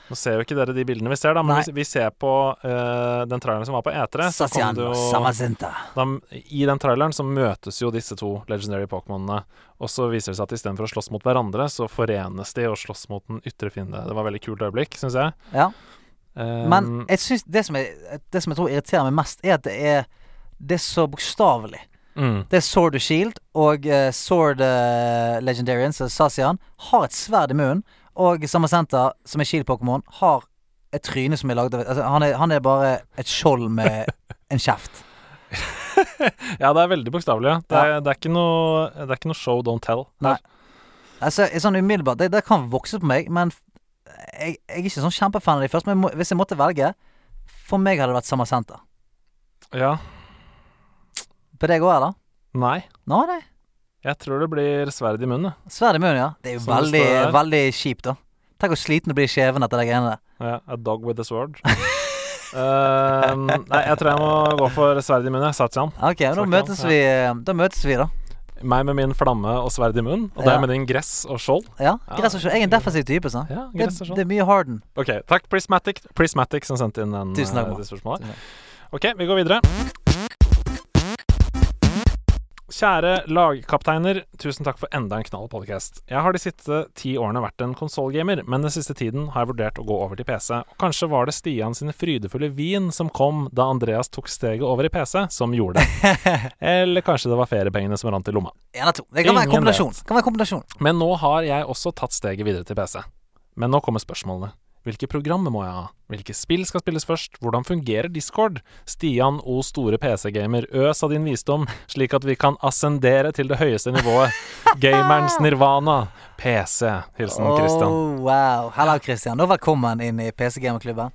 Nå ser jo ikke dere de bildene vi ser, da, men hvis vi, vi ser på uh, den traileren som var på E3. Så kom du da, I den traileren så møtes jo disse to legendary Pokémonene. Og så viser det seg at istedenfor å slåss mot hverandre, så forenes de og slåss mot den ytre fiende. Det var et veldig kult øyeblikk, syns jeg. Ja. Um, Men jeg synes det som, jeg, det som jeg tror irriterer meg mest, er at det er Det er så bokstavelig. mm, Det er Sword of Shield, og uh, Sword uh, Legendarian, så Sasian, har et sverd i munnen. Og Samacenta, som er Shield-Pokémon, har et tryne som er lagd av altså, han, er, han er bare et skjold med en kjeft. Ja, det er veldig bokstavelig. Ja. Det, er, det, er ikke noe, det er ikke noe show, don't tell. Nei. her. Altså, jeg- sånn umiddelbart Det, det kan vokse på meg, men jeg, jeg er ikke sånn kjempefan av de først. Men må, hvis jeg måtte velge For meg hadde det vært Samacenta. Ja. På deg òg, eller? Nei. Nå, nei. Jeg tror det blir sverd i munnen. jeg. Sverd i munnen, ja. Det er jo Som det veldig, står veldig kjipt, da. Tenk hvor sliten du blir i kjeven etter de greiene der. Ja, a dog with a sword. Eh, nei, jeg tror jeg må gå for sverd i munnen. jeg. Ok, men da Snakker møtes vi Da møtes vi, da. Meg med min flamme og sverd i munnen, og Ja. deg med din gress og skjold. Ja, Ja, gress og skjold. Jeg er en defensiv type, sånn. Ja, Det, gress og det er mye harden. Ok, takk Prismatic, Prismatic som sendte inn den, Tusen takk, eh, Mark. det spørsmålet. Tusen Ok, vi går videre. Kjære lagkapteiner, tusen takk for enda en knall podcast. Jeg har de siste ti årene vært en konsollgamer, men den siste tiden har jeg vurdert å gå over til PC. Og kanskje var det Stian sine frydefulle vin som kom da Andreas tok steget over i PC, som gjorde det. Eller kanskje det var feriepengene som rant i lomma. En av to. Det kan være en kombinasjon. Men nå har jeg også tatt steget videre til PC. Men nå kommer spørsmålene. Hvilke programmer må jeg ha? Hvilke spill skal spilles først? Hvordan fungerer Discord? Stian O store PC-gamer, øs av din visdom, slik at vi kan ascendere til det høyeste nivået. Gamerens nirvana. PC. Hilsen Christian. Oh, wow. Hello, Christian. Og velkommen inn i PC Gamerklubben.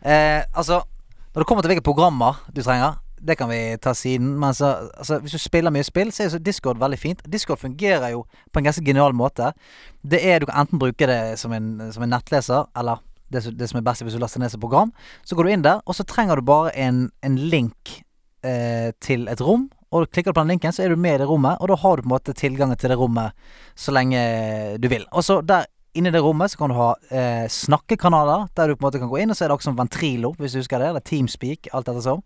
Eh, altså, når det kommer til hvilke programmer du trenger, det kan vi ta siden. Men så, altså, hvis du spiller mye spill, så er Discord veldig fint. Discord fungerer jo på en ganske genial måte. Det er Du kan enten bruke det som en, som en nettleser, eller det, som- det som er best hvis du laster ned som program. Så går du inn der, og så trenger du bare en, en link eh, til et rom. Og klikker du på den linken, så er du med i det rommet, og da har du på en måte tilgangen til det rommet så lenge du vil. Og så der Inni det rommet så kan du ha eh, snakkekanaler, der du på en måte kan gå inn, og så er det også som Ventrilo, hvis du husker det, eller Teamspeak, alt dette som.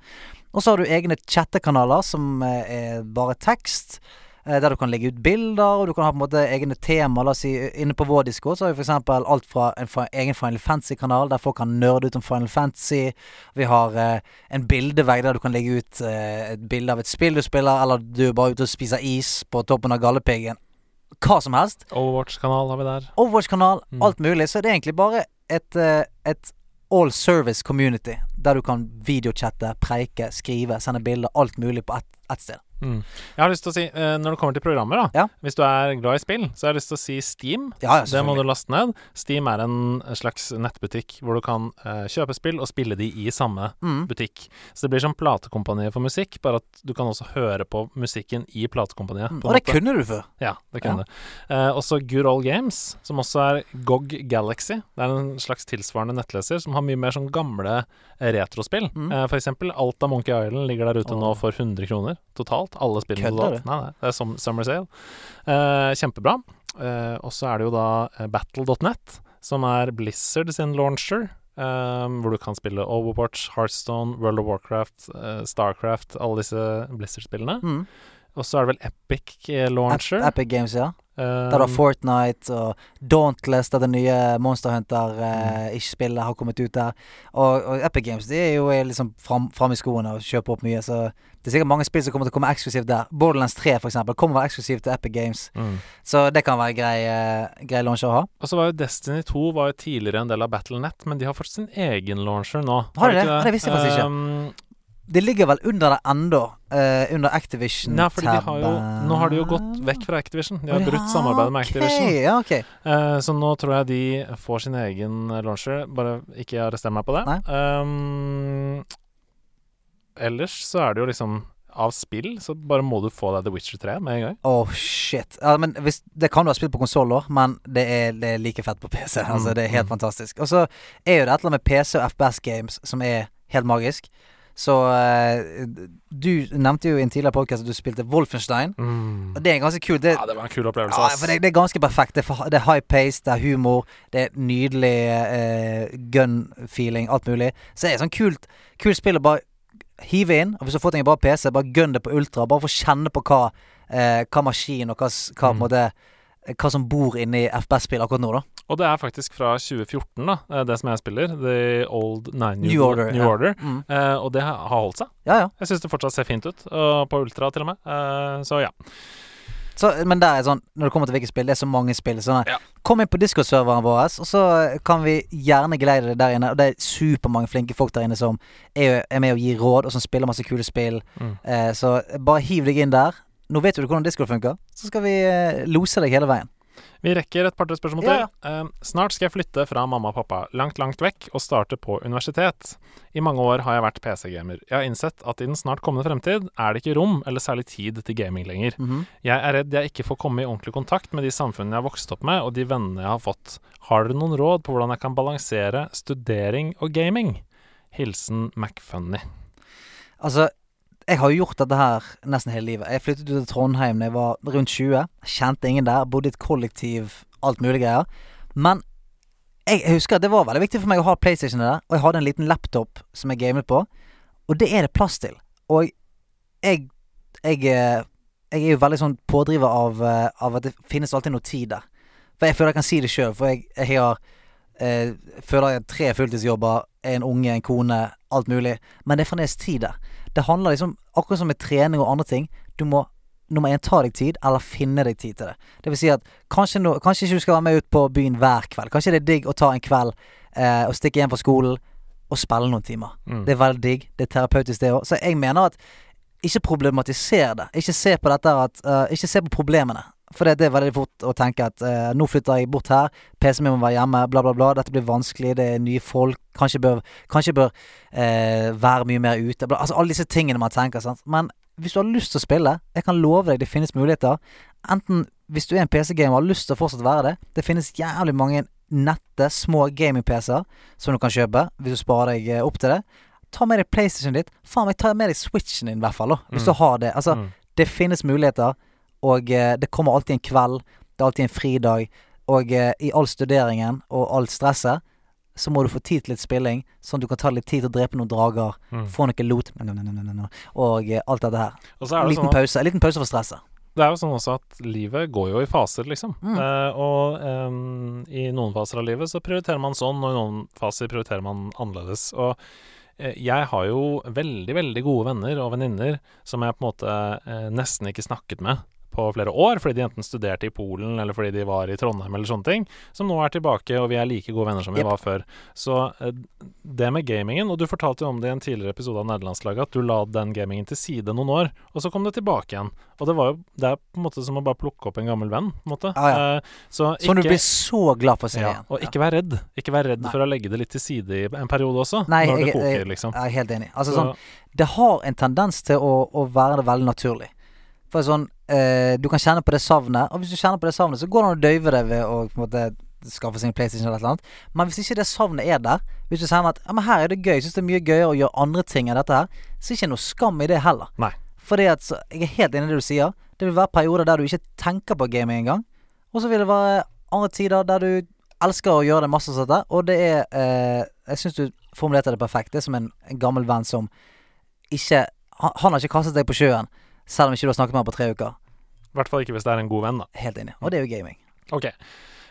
Og så har du egne chattekanaler som eh, er bare tekst, der du kan legge ut bilder, og du kan ha på en måte egne tema. La oss si inne på vår disko så har vi eksempel alt fra en fa egen Final Fantasy-kanal, der folk kan nerde ut om Final Fantasy. Vi har eh, en bildevegg der du kan legge ut eh, et bilde av et spill du spiller, eller du er bare ute og spiser is på toppen av Galdhøpiggen. Hva som helst. Overwatch-kanal har vi der. Overwatch-kanal, Mm. alt mulig. Så det er egentlig bare et, eh, et all service community, der du kan videochatte, preike, skrive, sende bilder, alt mulig på ett et sted. Mm. Jeg har lyst til å si, eh, når det kommer til programmer, da Ja. Hvis du er glad i spill, så har jeg lyst til å si Steam. Ja, Det må du laste ned. Steam er en slags nettbutikk hvor du kan uh, kjøpe spill og spille de i samme Mm. butikk. Så det blir som platekompaniet for musikk, bare at du kan også høre på musikken i platekompaniet. Mm. Og det måte. kunne du før. Ja, det kunne du. Ja. Uh, også Good Old Games, som også er GOG Galaxy. Det er en slags tilsvarende nettleser som har mye mer sånn gamle eh, retrospill. Mm. Uh, for eksempel Alt av Monkey Island ligger der ute nå for 100 kroner totalt. Alle spillene Kødder totalt. Nei, nei, det er som Summer Sale. Eh, kjempebra. Eh, og så er det jo da eh, Battle.net, som er Blizzard sin launcher. Um, hvor du kan spille Overwatch, Heartstone, World of Warcraft, Starcraft, alle disse Blizzard-spillene. Mm. Og så er det vel Epic launcher. Ep- Epic Games, ja. Der da har Fortnite og Dauntless, der det nye Monster Hunter-ish-spillet, har kommet ut der. Og, og Epic Games de er jo liksom fram, fram i skoene og kjøper opp mye, så det er sikkert mange spill som kommer til å komme eksklusivt der. Borderlands 3 for eksempel kommer vel eksklusivt til Epic Games, Mm. så det kan være grei, eh, grei launcher å ha. Og så var jo Destiny 2 var jo tidligere en del av Battlenet, men de har fått sin egen launcher nå. Har de det? det? Ja, det visste jeg faktisk ikke. Um, Det ligger vel under det ennå, uh, under Activision. Nei, fordi de har jo, nå har de jo gått vekk fra Activision. De har brutt samarbeidet med Activision. Okay, ja, okay. Uh, så nå tror jeg de får sin egen launcher. Bare ikke arrester meg på det. Um, ellers så er det jo liksom Av spill så bare må du få deg The Witcher 3 med en gang. Oh shit. Ja, men hvis, det kan du ha spilt på konsoll òg, men det er, det er like fett på PC. Altså, det er helt mm. fantastisk. Og så er jo det et eller annet med PC og FPS games som er helt magisk. Så eh, du nevnte jo i en tidligere podcast at du spilte Wolfenstein. Og det er ganske kult. Det, ja, det var en kul opplevelse. ja, for det, det er ganske perfekt. Det er, det er high pace, det er humor, det er nydelig eh, gun-feeling, alt mulig. Så det er sånn kult, kult spill å bare hive inn. Og hvis du har fått en bra PC, bare gun det på ultra. Bare få kjenne på hva, eh, hva maskin og hva, hva, Mm. måte, hva som bor inni FPS-spill akkurat nå, da. Og det er faktisk fra 2014, da, eh, det som jeg spiller. The Old Nine New, New Order, New ja. Order. Mm. Eh, og det har holdt seg. Ja, ja. Jeg syns det fortsatt ser fint ut, og på Ultra til og med. Eh, så ja. Så, men der er sånn Når det kommer til hvilke spill, det er så mange spill. Sånn, Ja. Kom inn på Discord-serveren vår, og så kan vi gjerne geleide deg der inne. Og det er supermange flinke folk der inne som er, er med og gir råd, og som spiller masse kule spill. Mm. Eh, så bare hiv deg inn der. Nå vet du hvordan Discord funker, så skal vi eh, lose deg hele veien. Vi rekker et par-tre spørsmål Ja, til. Eh, snart skal jeg flytte fra mamma og pappa langt, langt vekk og starte på universitet. I mange år har jeg vært PC-gamer. Jeg har innsett at i den snart kommende fremtid er det ikke rom eller særlig tid til gaming lenger. Mhm. Jeg er redd jeg ikke får komme i ordentlig kontakt med de samfunnene jeg har vokst opp med, og de vennene jeg har fått. Har dere noen råd på hvordan jeg kan balansere studering og gaming? Hilsen McFunny. Altså, jeg har jo gjort dette her nesten hele livet. Jeg flyttet ut til Trondheim da jeg var rundt 20. Kjente ingen der. Bodde i et kollektiv, alt mulig greier. Men jeg, husker at det var veldig viktig for meg å ha PlayStation der, og jeg hadde en liten laptop som jeg gamet på. Og det er det plass til. Og jeg Jeg, eh, jeg er jo veldig sånn pådriver av, eh, av at det finnes alltid noe tid der. For jeg føler jeg kan si det sjøl, for jeg, jeg har eh, føler jeg har tre fulltidsjobber, en unge, en kone, alt mulig. Men det er fremdeles tid der. Det handler liksom Akkurat som med trening og andre ting. Du må nummer én ta deg tid, eller finne deg tid til det. Det vil si at kanskje, no, kanskje ikke du skal være med ut på byen hver kveld. Kanskje det er digg å ta en kveld eh, og stikke hjem fra skolen og spille noen timer. Mm. Det er veldig digg. Det er terapeutisk, det òg. Så jeg mener at ikke problematisere det. Ikke se på dette at uh, Ikke se på problemene. For det, det er veldig fort å tenke at eh, nå flytter jeg bort her, PC-en min må være hjemme, bla, bla, bla. Dette blir vanskelig, det er nye folk. Kanskje bør, kanskje bør eh, være mye mer ute. Bla, altså alle disse tingene man tenker. Sant? Men hvis du har lyst til å spille, jeg kan love deg det finnes muligheter. Enten hvis du er en PC-gamer og har lyst til å fortsatt være det. Det finnes jævlig mange nette, små gaming-PC-er som du kan kjøpe hvis du sparer deg eh, opp til det. Ta med deg PlayStation ditt. Faen meg, ta med deg Switchen din, i hvert fall. Da, hvis Mm. du har det. Altså, Mm. det finnes muligheter, og eh, det kommer alltid en kveld. Det er alltid en fridag. Og eh, i all studeringen og alt stresset, så må du få tid til litt spilling, sånn at du kan ta litt tid til å drepe noen drager, Mm. få noe lot, og eh, alt dette her. Og så er En det liten sånn at pause. En liten pause for stresset. Det er jo sånn også at livet går jo i faser, liksom. Mm. Eh, og eh, i noen faser av livet så prioriterer man sånn, og i noen faser prioriterer man annerledes. Og eh, jeg har jo veldig, veldig gode venner og venninner som jeg på en måte nesten ikke snakket med på flere år, fordi de enten studerte i Polen eller fordi de var i Trondheim eller sånne ting, som nå er tilbake, og vi er like gode venner som vi yep. var før. Så eh, det med gamingen, og du fortalte jo om det i en tidligere episode av Nederlandslaget, at du la den gamingen til side noen år, og så kom det tilbake igjen. Og det var jo Det er på en måte som å bare plukke opp en gammel venn, på en måte. Ja, ja. Eh, så Som du blir så glad for å se ja, igjen. og ikke vær redd. Ikke vær redd Nei. for å legge det litt til side i en periode også, Nei, når det jeg- koker, jeg- liksom. Jeg er helt enig. Altså Så- sånn Det har en tendens til å, å være det veldig naturlig. For sånn eh, Du kan kjenne på det savnet, og hvis du kjenner på det savnet, så går det an å døyve det ved å på en måte skaffe seg en PlayStation eller et eller annet. Men hvis ikke det savnet er der, hvis du sier at ja, men her er det gøy, syns det er mye gøyere å gjøre andre ting enn dette her, så er det ikke noe skam i det heller. Nei. Fordi at så, Jeg er helt enig i det du sier. Det vil være perioder der du ikke tenker på gaming engang. Og så vil det være andre tider der du elsker å gjøre det masse sånt der. Og det er eh, Jeg syns du formulerte det perfekt. Det er som en, en gammel venn som ikke han, han har ikke kastet deg på sjøen, selv om ikke du har snakket med ham på tre uker. I hvert fall ikke hvis det er en god venn, da. Helt enig. Og det er jo gaming. Ok.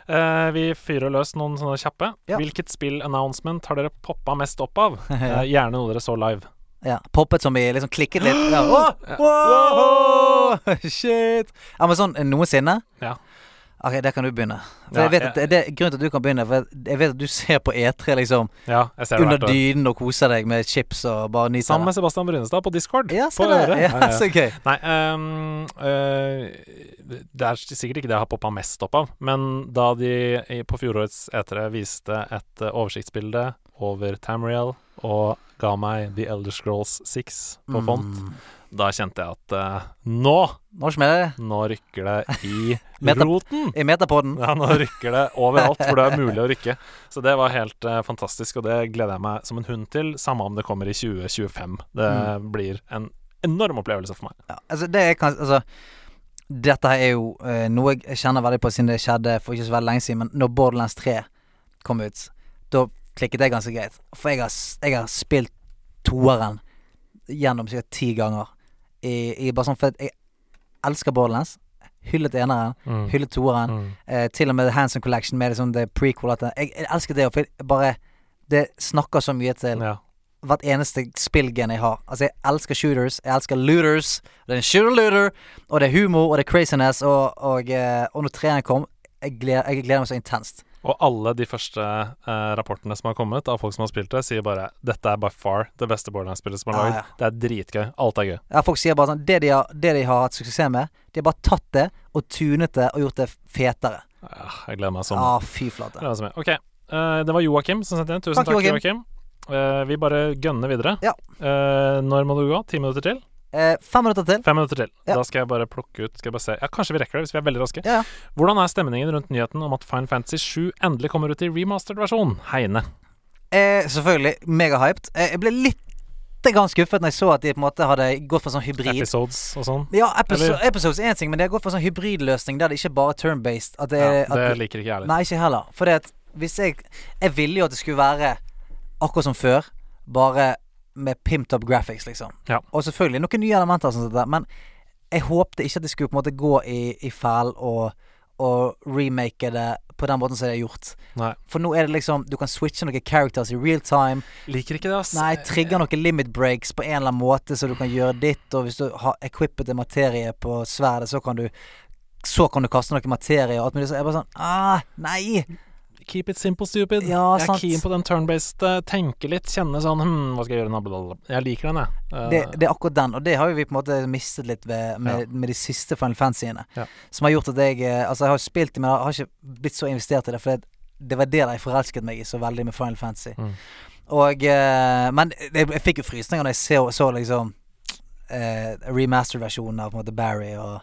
Uh, vi fyrer løs noen sånne kjappe. Ja. Hvilket spill-announcement har dere poppa mest opp av? Uh, gjerne noe dere så live. Ja, Poppet som i liksom klikket litt. Ja. Ja. wow, shit! Ja, men sånn noensinne? Ja. Ok, der kan du begynne. For Ja, jeg vet at jeg- det, er grunnen til at du kan begynne, for jeg- vet at du ser på E3 liksom Ja, jeg ser det under dynen og koser deg med chips og bare nyter Sammen med Sebastian Brunestad på Discord. Ja, på øret. Ja, Ja, så gøy. Nei, um, uh, det er sikkert ikke det jeg har poppa mest opp av, men da de på fjorårets E3 viste et eh, oversiktsbilde over Tamriel og ga meg The Elder Scrolls 6 på font, Mm. Da kjente jeg at uh, nå, Nå smeller det. nå rykker det i Meta- roten. I metapoden. Ja, nå rykker det overalt hvor det er mulig å rykke. Så det var helt uh, fantastisk, og det gleder jeg meg som en hund til, samme om det kommer i 2025. Det Mm. blir en enorm opplevelse for meg. Ja, altså det er kanskje Altså Dette er jo uh, noe jeg kjenner veldig på siden det skjedde for ikke så veldig lenge siden, men når Borderlands 3 kom ut, da klikket det ganske greit. For jeg har, jeg har spilt toeren gjennom sikkert ti ganger. I, i bare sånn For jeg elsker Borderlands. Hyllet eneren, Mm. hyllet toeren. Mm. Eh, til og med The Handsome Collection med liksom det prequel. Jeg, jeg elsker det, for jeg bare Det snakker så mye til Ja. hvert eneste spillgen jeg har. Altså, jeg elsker shooters, jeg elsker looters. Det er en shooter-looter, og det er humor, og det er craziness, og, og, eh, og når treeren kom, jeg gleder, jeg gleder meg så intenst. Og alle de første eh, rapportene som har kommet av folk som har spilt det, sier bare 'Dette er by far det beste Borderlands-spillet som er lagd'. ja. Det er dritgøy. Alt er gøy. Ja, folk sier bare sånn det de, har, det de har hatt suksess med, de har bare tatt det og tunet det og gjort det fetere. Ja, jeg gleder meg sånn. Ja, fy flate. Ok. uh, det var Joakim som sendte inn. Tusen Takk, takk, Joakim. Joakim. Uh, vi bare gønner videre. Ja. Uh, når må du gå? Ti minutter til? Eh, fem minutter til. Fem minutter til. Ja. Da skal jeg bare plukke ut Skal jeg bare se Ja, kanskje vi rekker det hvis vi er veldig raske. Ja, ja. Hvordan er stemningen rundt nyheten om at Fine Fantasy 7 endelig kommer ut i remastered versjon? Heine. Eh, selvfølgelig megahyped. Eh, jeg ble litt grann skuffet når jeg så at de på en måte hadde gått for sånn hybrid. Episodes og sånn. Ja, episo Eller- episodes er én ting, men de har gått for sånn hybridløsning der det ikke bare er turn-based. Det, Ja, er- at det liker ikke jeg heller. Nei, ikke heller. For hvis jeg Jeg ville jo at det skulle være akkurat som før, bare med pimped up graphics, liksom. Ja. Og selvfølgelig noen nye elementer sånn sånt men jeg håpte ikke at de skulle på en måte gå i, i fæl og, og remake det på den måten som de har gjort. Nei. For nå er det liksom Du kan switche noen characters i real time. Liker ikke det, ass. Nei, trigger noen limit breaks på en eller annen måte, så du kan gjøre ditt. Og hvis du har equippet en materie på sverdet, så kan du Så kan du kaste noe materie og alt mulig. Så jeg bare sånn Ah, nei! Keep it simple, stupid. Ja, jeg er sant. keen på den turn-based. eh, Tenke litt, kjenne sånn hm, Hva skal jeg gjøre nå? Jeg liker den, jeg. Eh, Det, det er akkurat den, og det har jo vi på en måte mistet litt ved, med, Ja. med de siste Final Fantasyene. Ja. Som har gjort at jeg eh, Altså, jeg har spilt dem men jeg har ikke blitt så investert i det. For det, det var det jeg forelsket meg i så veldig med Final Fantasy. Mm. Og Men jeg, jeg fikk jo frysninger når jeg så, så liksom eh, remaster-versjonen av på en måte Barry og,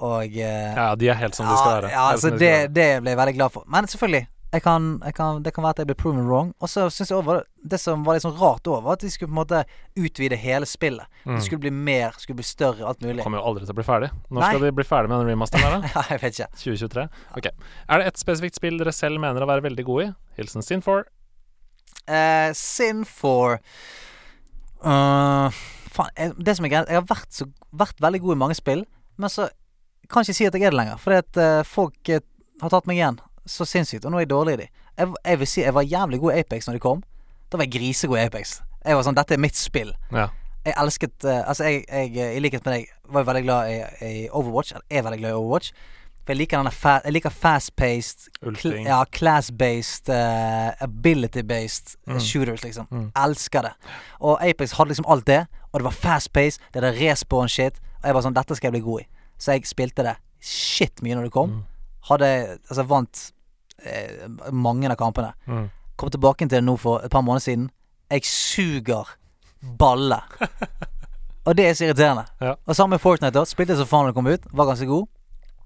og ja, de er helt som de skal være. Ja, altså, det, det ble jeg veldig glad for. Men selvfølgelig, jeg kan, jeg kan, det kan være at jeg ble proven wrong. Og så syns jeg også det, det som var litt sånn rart var at de skulle på en måte utvide hele spillet. Mm. Det skulle bli mer, skulle bli større, alt mulig. Kommer jo aldri til å bli ferdig. Når Nei. skal de bli ferdig med den remasteren her, da? Jeg vet ikke. 2023? Ok. Er det ett spesifikt spill dere selv mener å være veldig gode i? Hilsen Sin4. Uh, Sin4 uh, Faen, jeg, det som er greit Jeg har vært, så, vært veldig god i mange spill, men så kan jeg ikke si at jeg er det lenger. Fordi at uh, folk eh, har tatt meg igjen så sinnssykt, og nå er jeg dårlig i de. Jeg, jeg vil si jeg var jævlig god i Apex når de kom. Da var jeg grisegod i Apex. Jeg var sånn Dette er mitt spill. Ja. Jeg elsket uh, Altså, jeg, jeg, eh, i likhet med deg, var veldig glad i, i Overwatch. Eller er veldig glad i Overwatch. For jeg liker fa Jeg liker fast-paced cl Ja, class-based, uh, ability-based Mm. shooters, liksom. Mm. Elsker det. Og Apex hadde liksom alt det. Og det var fast-paced, det er respawn-shit. Og jeg var sånn Dette skal jeg bli god i. Så jeg spilte det shit mye når det kom. Mm. Hadde Altså vant eh, mange av kampene. Mm. Kom tilbake til det nå for et par måneder siden. Jeg suger balle. Og det er så irriterende. Ja. Og sammen med Fortnite, da. Spilte så faen da det kom ut. Var ganske god.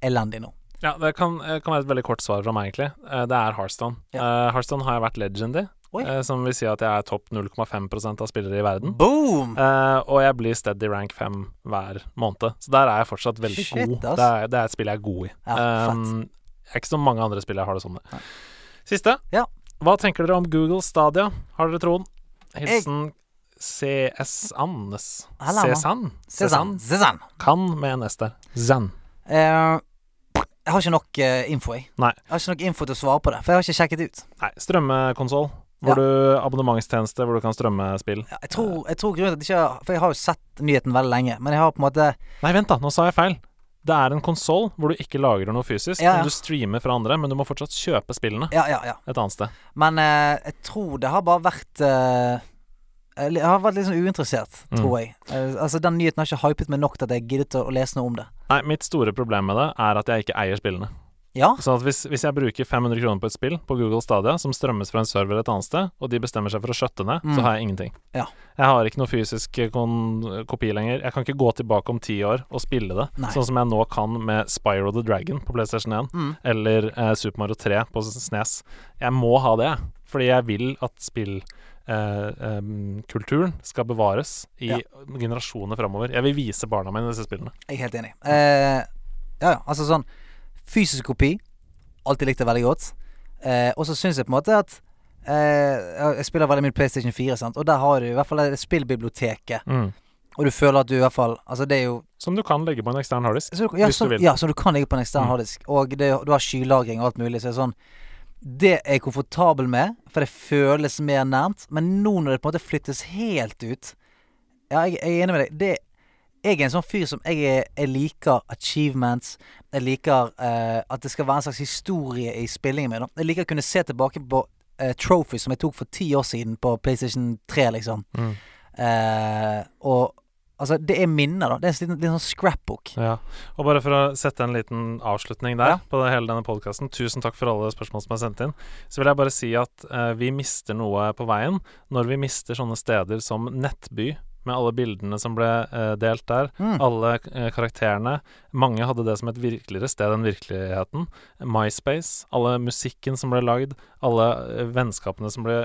Elendig nå. Ja, det kan, eh, kan være et veldig kort svar fra meg, egentlig. Eh, Det er Hearthstone. Eh, Hearthstone har jeg vært legend i. eh, som vil si at jeg er topp 0,5% av spillere i verden. Boom! Eh, og jeg blir steady rank 5 hver måned. Så der er jeg fortsatt veldig Shit, god. Det er, det er et spill jeg er god i. Ja. Um, er ikke så mange andre spill jeg har det sånn med. Siste. Ja. Hva tenker dere om Google Stadia? Har dere troen? Hilsen CS Annes. Cesan? Cezanne. Kan med en S der. Zan. Uh... jeg har ikke nok uh, info, jeg. Nei. Jeg har ikke nok info til å svare på det, for jeg har ikke sjekket ut. Nei, strømmekonsoll. Hvor du abonnementstjeneste hvor du kan strømme spill. Ja, jeg, tror, jeg tror grunnen til at jeg ikke har For jeg har jo sett nyheten veldig lenge, men jeg har på en måte Nei, vent, da. Nå sa jeg feil. Det er en konsoll hvor du ikke lagrer noe fysisk. Ja, ja. Men du streamer fra andre, men du må fortsatt kjøpe spillene Ja, ja, ja. et annet sted. Men eh, jeg tror det har bare vært eh, Jeg har vært litt sånn uinteressert, Mm. tror jeg. Eh, altså Den nyheten har ikke hypet meg nok til at jeg giddet å lese noe om det. Nei, mitt store problem med det er at jeg ikke eier spillene. Ja? Sånn at hvis, hvis jeg bruker 500 kroner på et spill på Google Stadia som strømmes fra en server et annet sted, og de bestemmer seg for å skjøtte ned, Mm. så har jeg ingenting. Ja. Jeg har ikke noe fysisk eh, kopi lenger. Jeg kan ikke gå tilbake om ti år og spille det, Nei. sånn som jeg nå kan med Spyro the Dragon på PlayStation 1, Mm. eller eh, Super Mario 3 på SNES. Jeg må ha det, fordi jeg vil at spillkulturen skal bevares i Ja. generasjoner framover. Jeg vil vise barna mine disse spillene. Jeg er helt enig. Uh, ja, ja. Altså sånn Fysisk kopi. Alltid likt det veldig godt. Eh, og så syns jeg på en måte at eh, Jeg spiller veldig mye PlayStation 4, sant? og der har du i hvert fall det spillbiblioteket. Mm. Og du føler at du i hvert fall Altså, det er jo Som du kan legge på en ekstern harddisk. så, ja, Hvis du som, vil. ja, som du kan legge på en ekstern Mm. harddisk. Og det, du har skylagring og alt mulig. Så det er sånn Det er jeg komfortabel med, for det føles mer nærmt. Men nå når det på en måte flyttes helt ut Ja, jeg, jeg er enig med deg. Det, jeg er en sånn fyr som jeg, jeg liker achievements. Jeg liker uh, at det skal være en slags historie i spillingen min. Jeg liker å kunne se tilbake på uh, trophies som jeg tok for ti år siden på PlayStation 3, liksom. Mm. Uh, og altså, det er minner, da. Det er en liten, liten sånn scrapbook. Ja. Og bare for å sette en liten avslutning der Ja. på hele denne podkasten, tusen takk for alle spørsmål som er sendt inn, så vil jeg bare si at eh, vi mister noe på veien når vi mister sånne steder som Nettby. Med alle bildene som ble eh, delt der. Mm. Alle eh, karakterene. Mange hadde det som et virkeligere sted enn virkeligheten. MySpace. Alle musikken som ble lagd. Alle eh, vennskapene som ble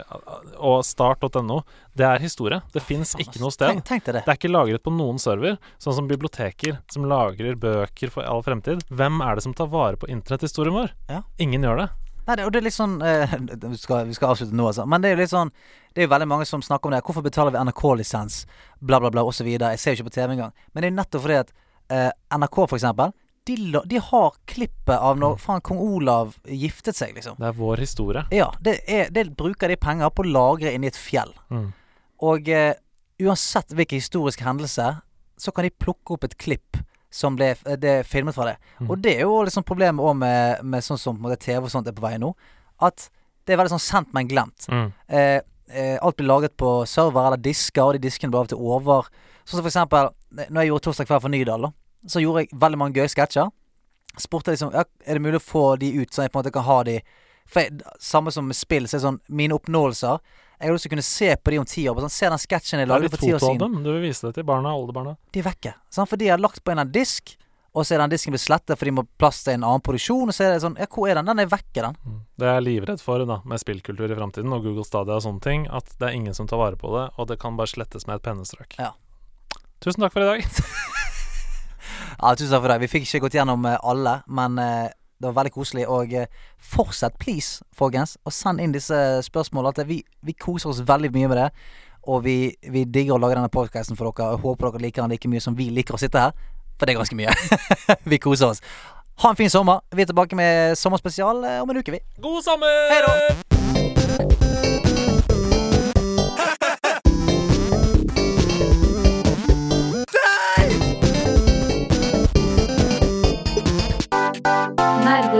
Og start.no. Det er historie. Det fins ikke noe sted. Tenk, tenk det. Det er ikke lagret på noen server, sånn som biblioteker som lagrer bøker for all fremtid. Hvem er det som tar vare på internetthistorien vår? Ja. Ingen gjør det. Nei, det, og det er litt sånn eh, vi, skal, vi skal avslutte nå, altså. Men det er jo litt sånn Det er jo veldig mange som snakker om det. Hvorfor betaler vi NRK-lisens? Bla, bla, bla, osv. Jeg ser jo ikke på TV engang. Men det er jo nettopp fordi at eh, NRK, for eksempel, de, de har klippet av når faen kong Olav giftet seg, liksom. Det er vår historie. Ja, det, er, det bruker de penger på å lagre inni et fjell. Mm. Og eh, uansett hvilken historisk hendelse, så kan de plukke opp et klipp som ble det filmet fra det. Mm. Og det er jo liksom problemet òg med, med sånn som måte, TV og sånt er på vei nå. At det er veldig sånn sendt, men glemt. Mm. Eh, eh, alt blir lagret på server eller disker, og de diskene blir av og til over. Sånn som for eksempel eh, Når jeg gjorde Torsdag kveld for Nydal, da, så gjorde jeg veldig mange gøye sketsjer. Spurte liksom ja, Er det mulig å få de ut, så jeg på en måte kan ha de For jeg, Samme som med spill, så er det sånn Mine oppnåelser Jeg har lyst til å kunne se på de om ti år. Sånn, se den sketsjen jeg lagde for ti år siden. Dem. Du vil vise det til barna, oldebarna. De er vekke. Sånn, For de har lagt på en disk, og så er den disken blitt slettet for de må plass til en annen produksjon. Og så er det sånn Ja, hvor er den? Den er vekke, den. Det Det er livredd for da, med spillkultur i framtiden og Google Stadia og sånne ting, at det er ingen som tar vare på det, og det kan bare slettes med et pennestrøk. Ja. Tusen takk for i dag. Ja, tusen takk for i dag. Vi fikk ikke gått gjennom eh, alle, men eh, det var veldig koselig. Og eh, fortsett, please, folkens, og send inn disse spørsmålene. At vi, vi koser oss veldig mye med det. Og vi, vi digger å lage denne podcasten for dere. Og håper dere liker den like mye som vi liker å sitte her. For det er ganske mye. vi koser oss. Ha en fin sommer. Vi er tilbake med sommerspesial eh, om en uke, vi. God sommer! Hei da!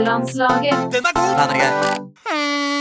Nordlandslaget. Den er god! Den er gøy. Hmm.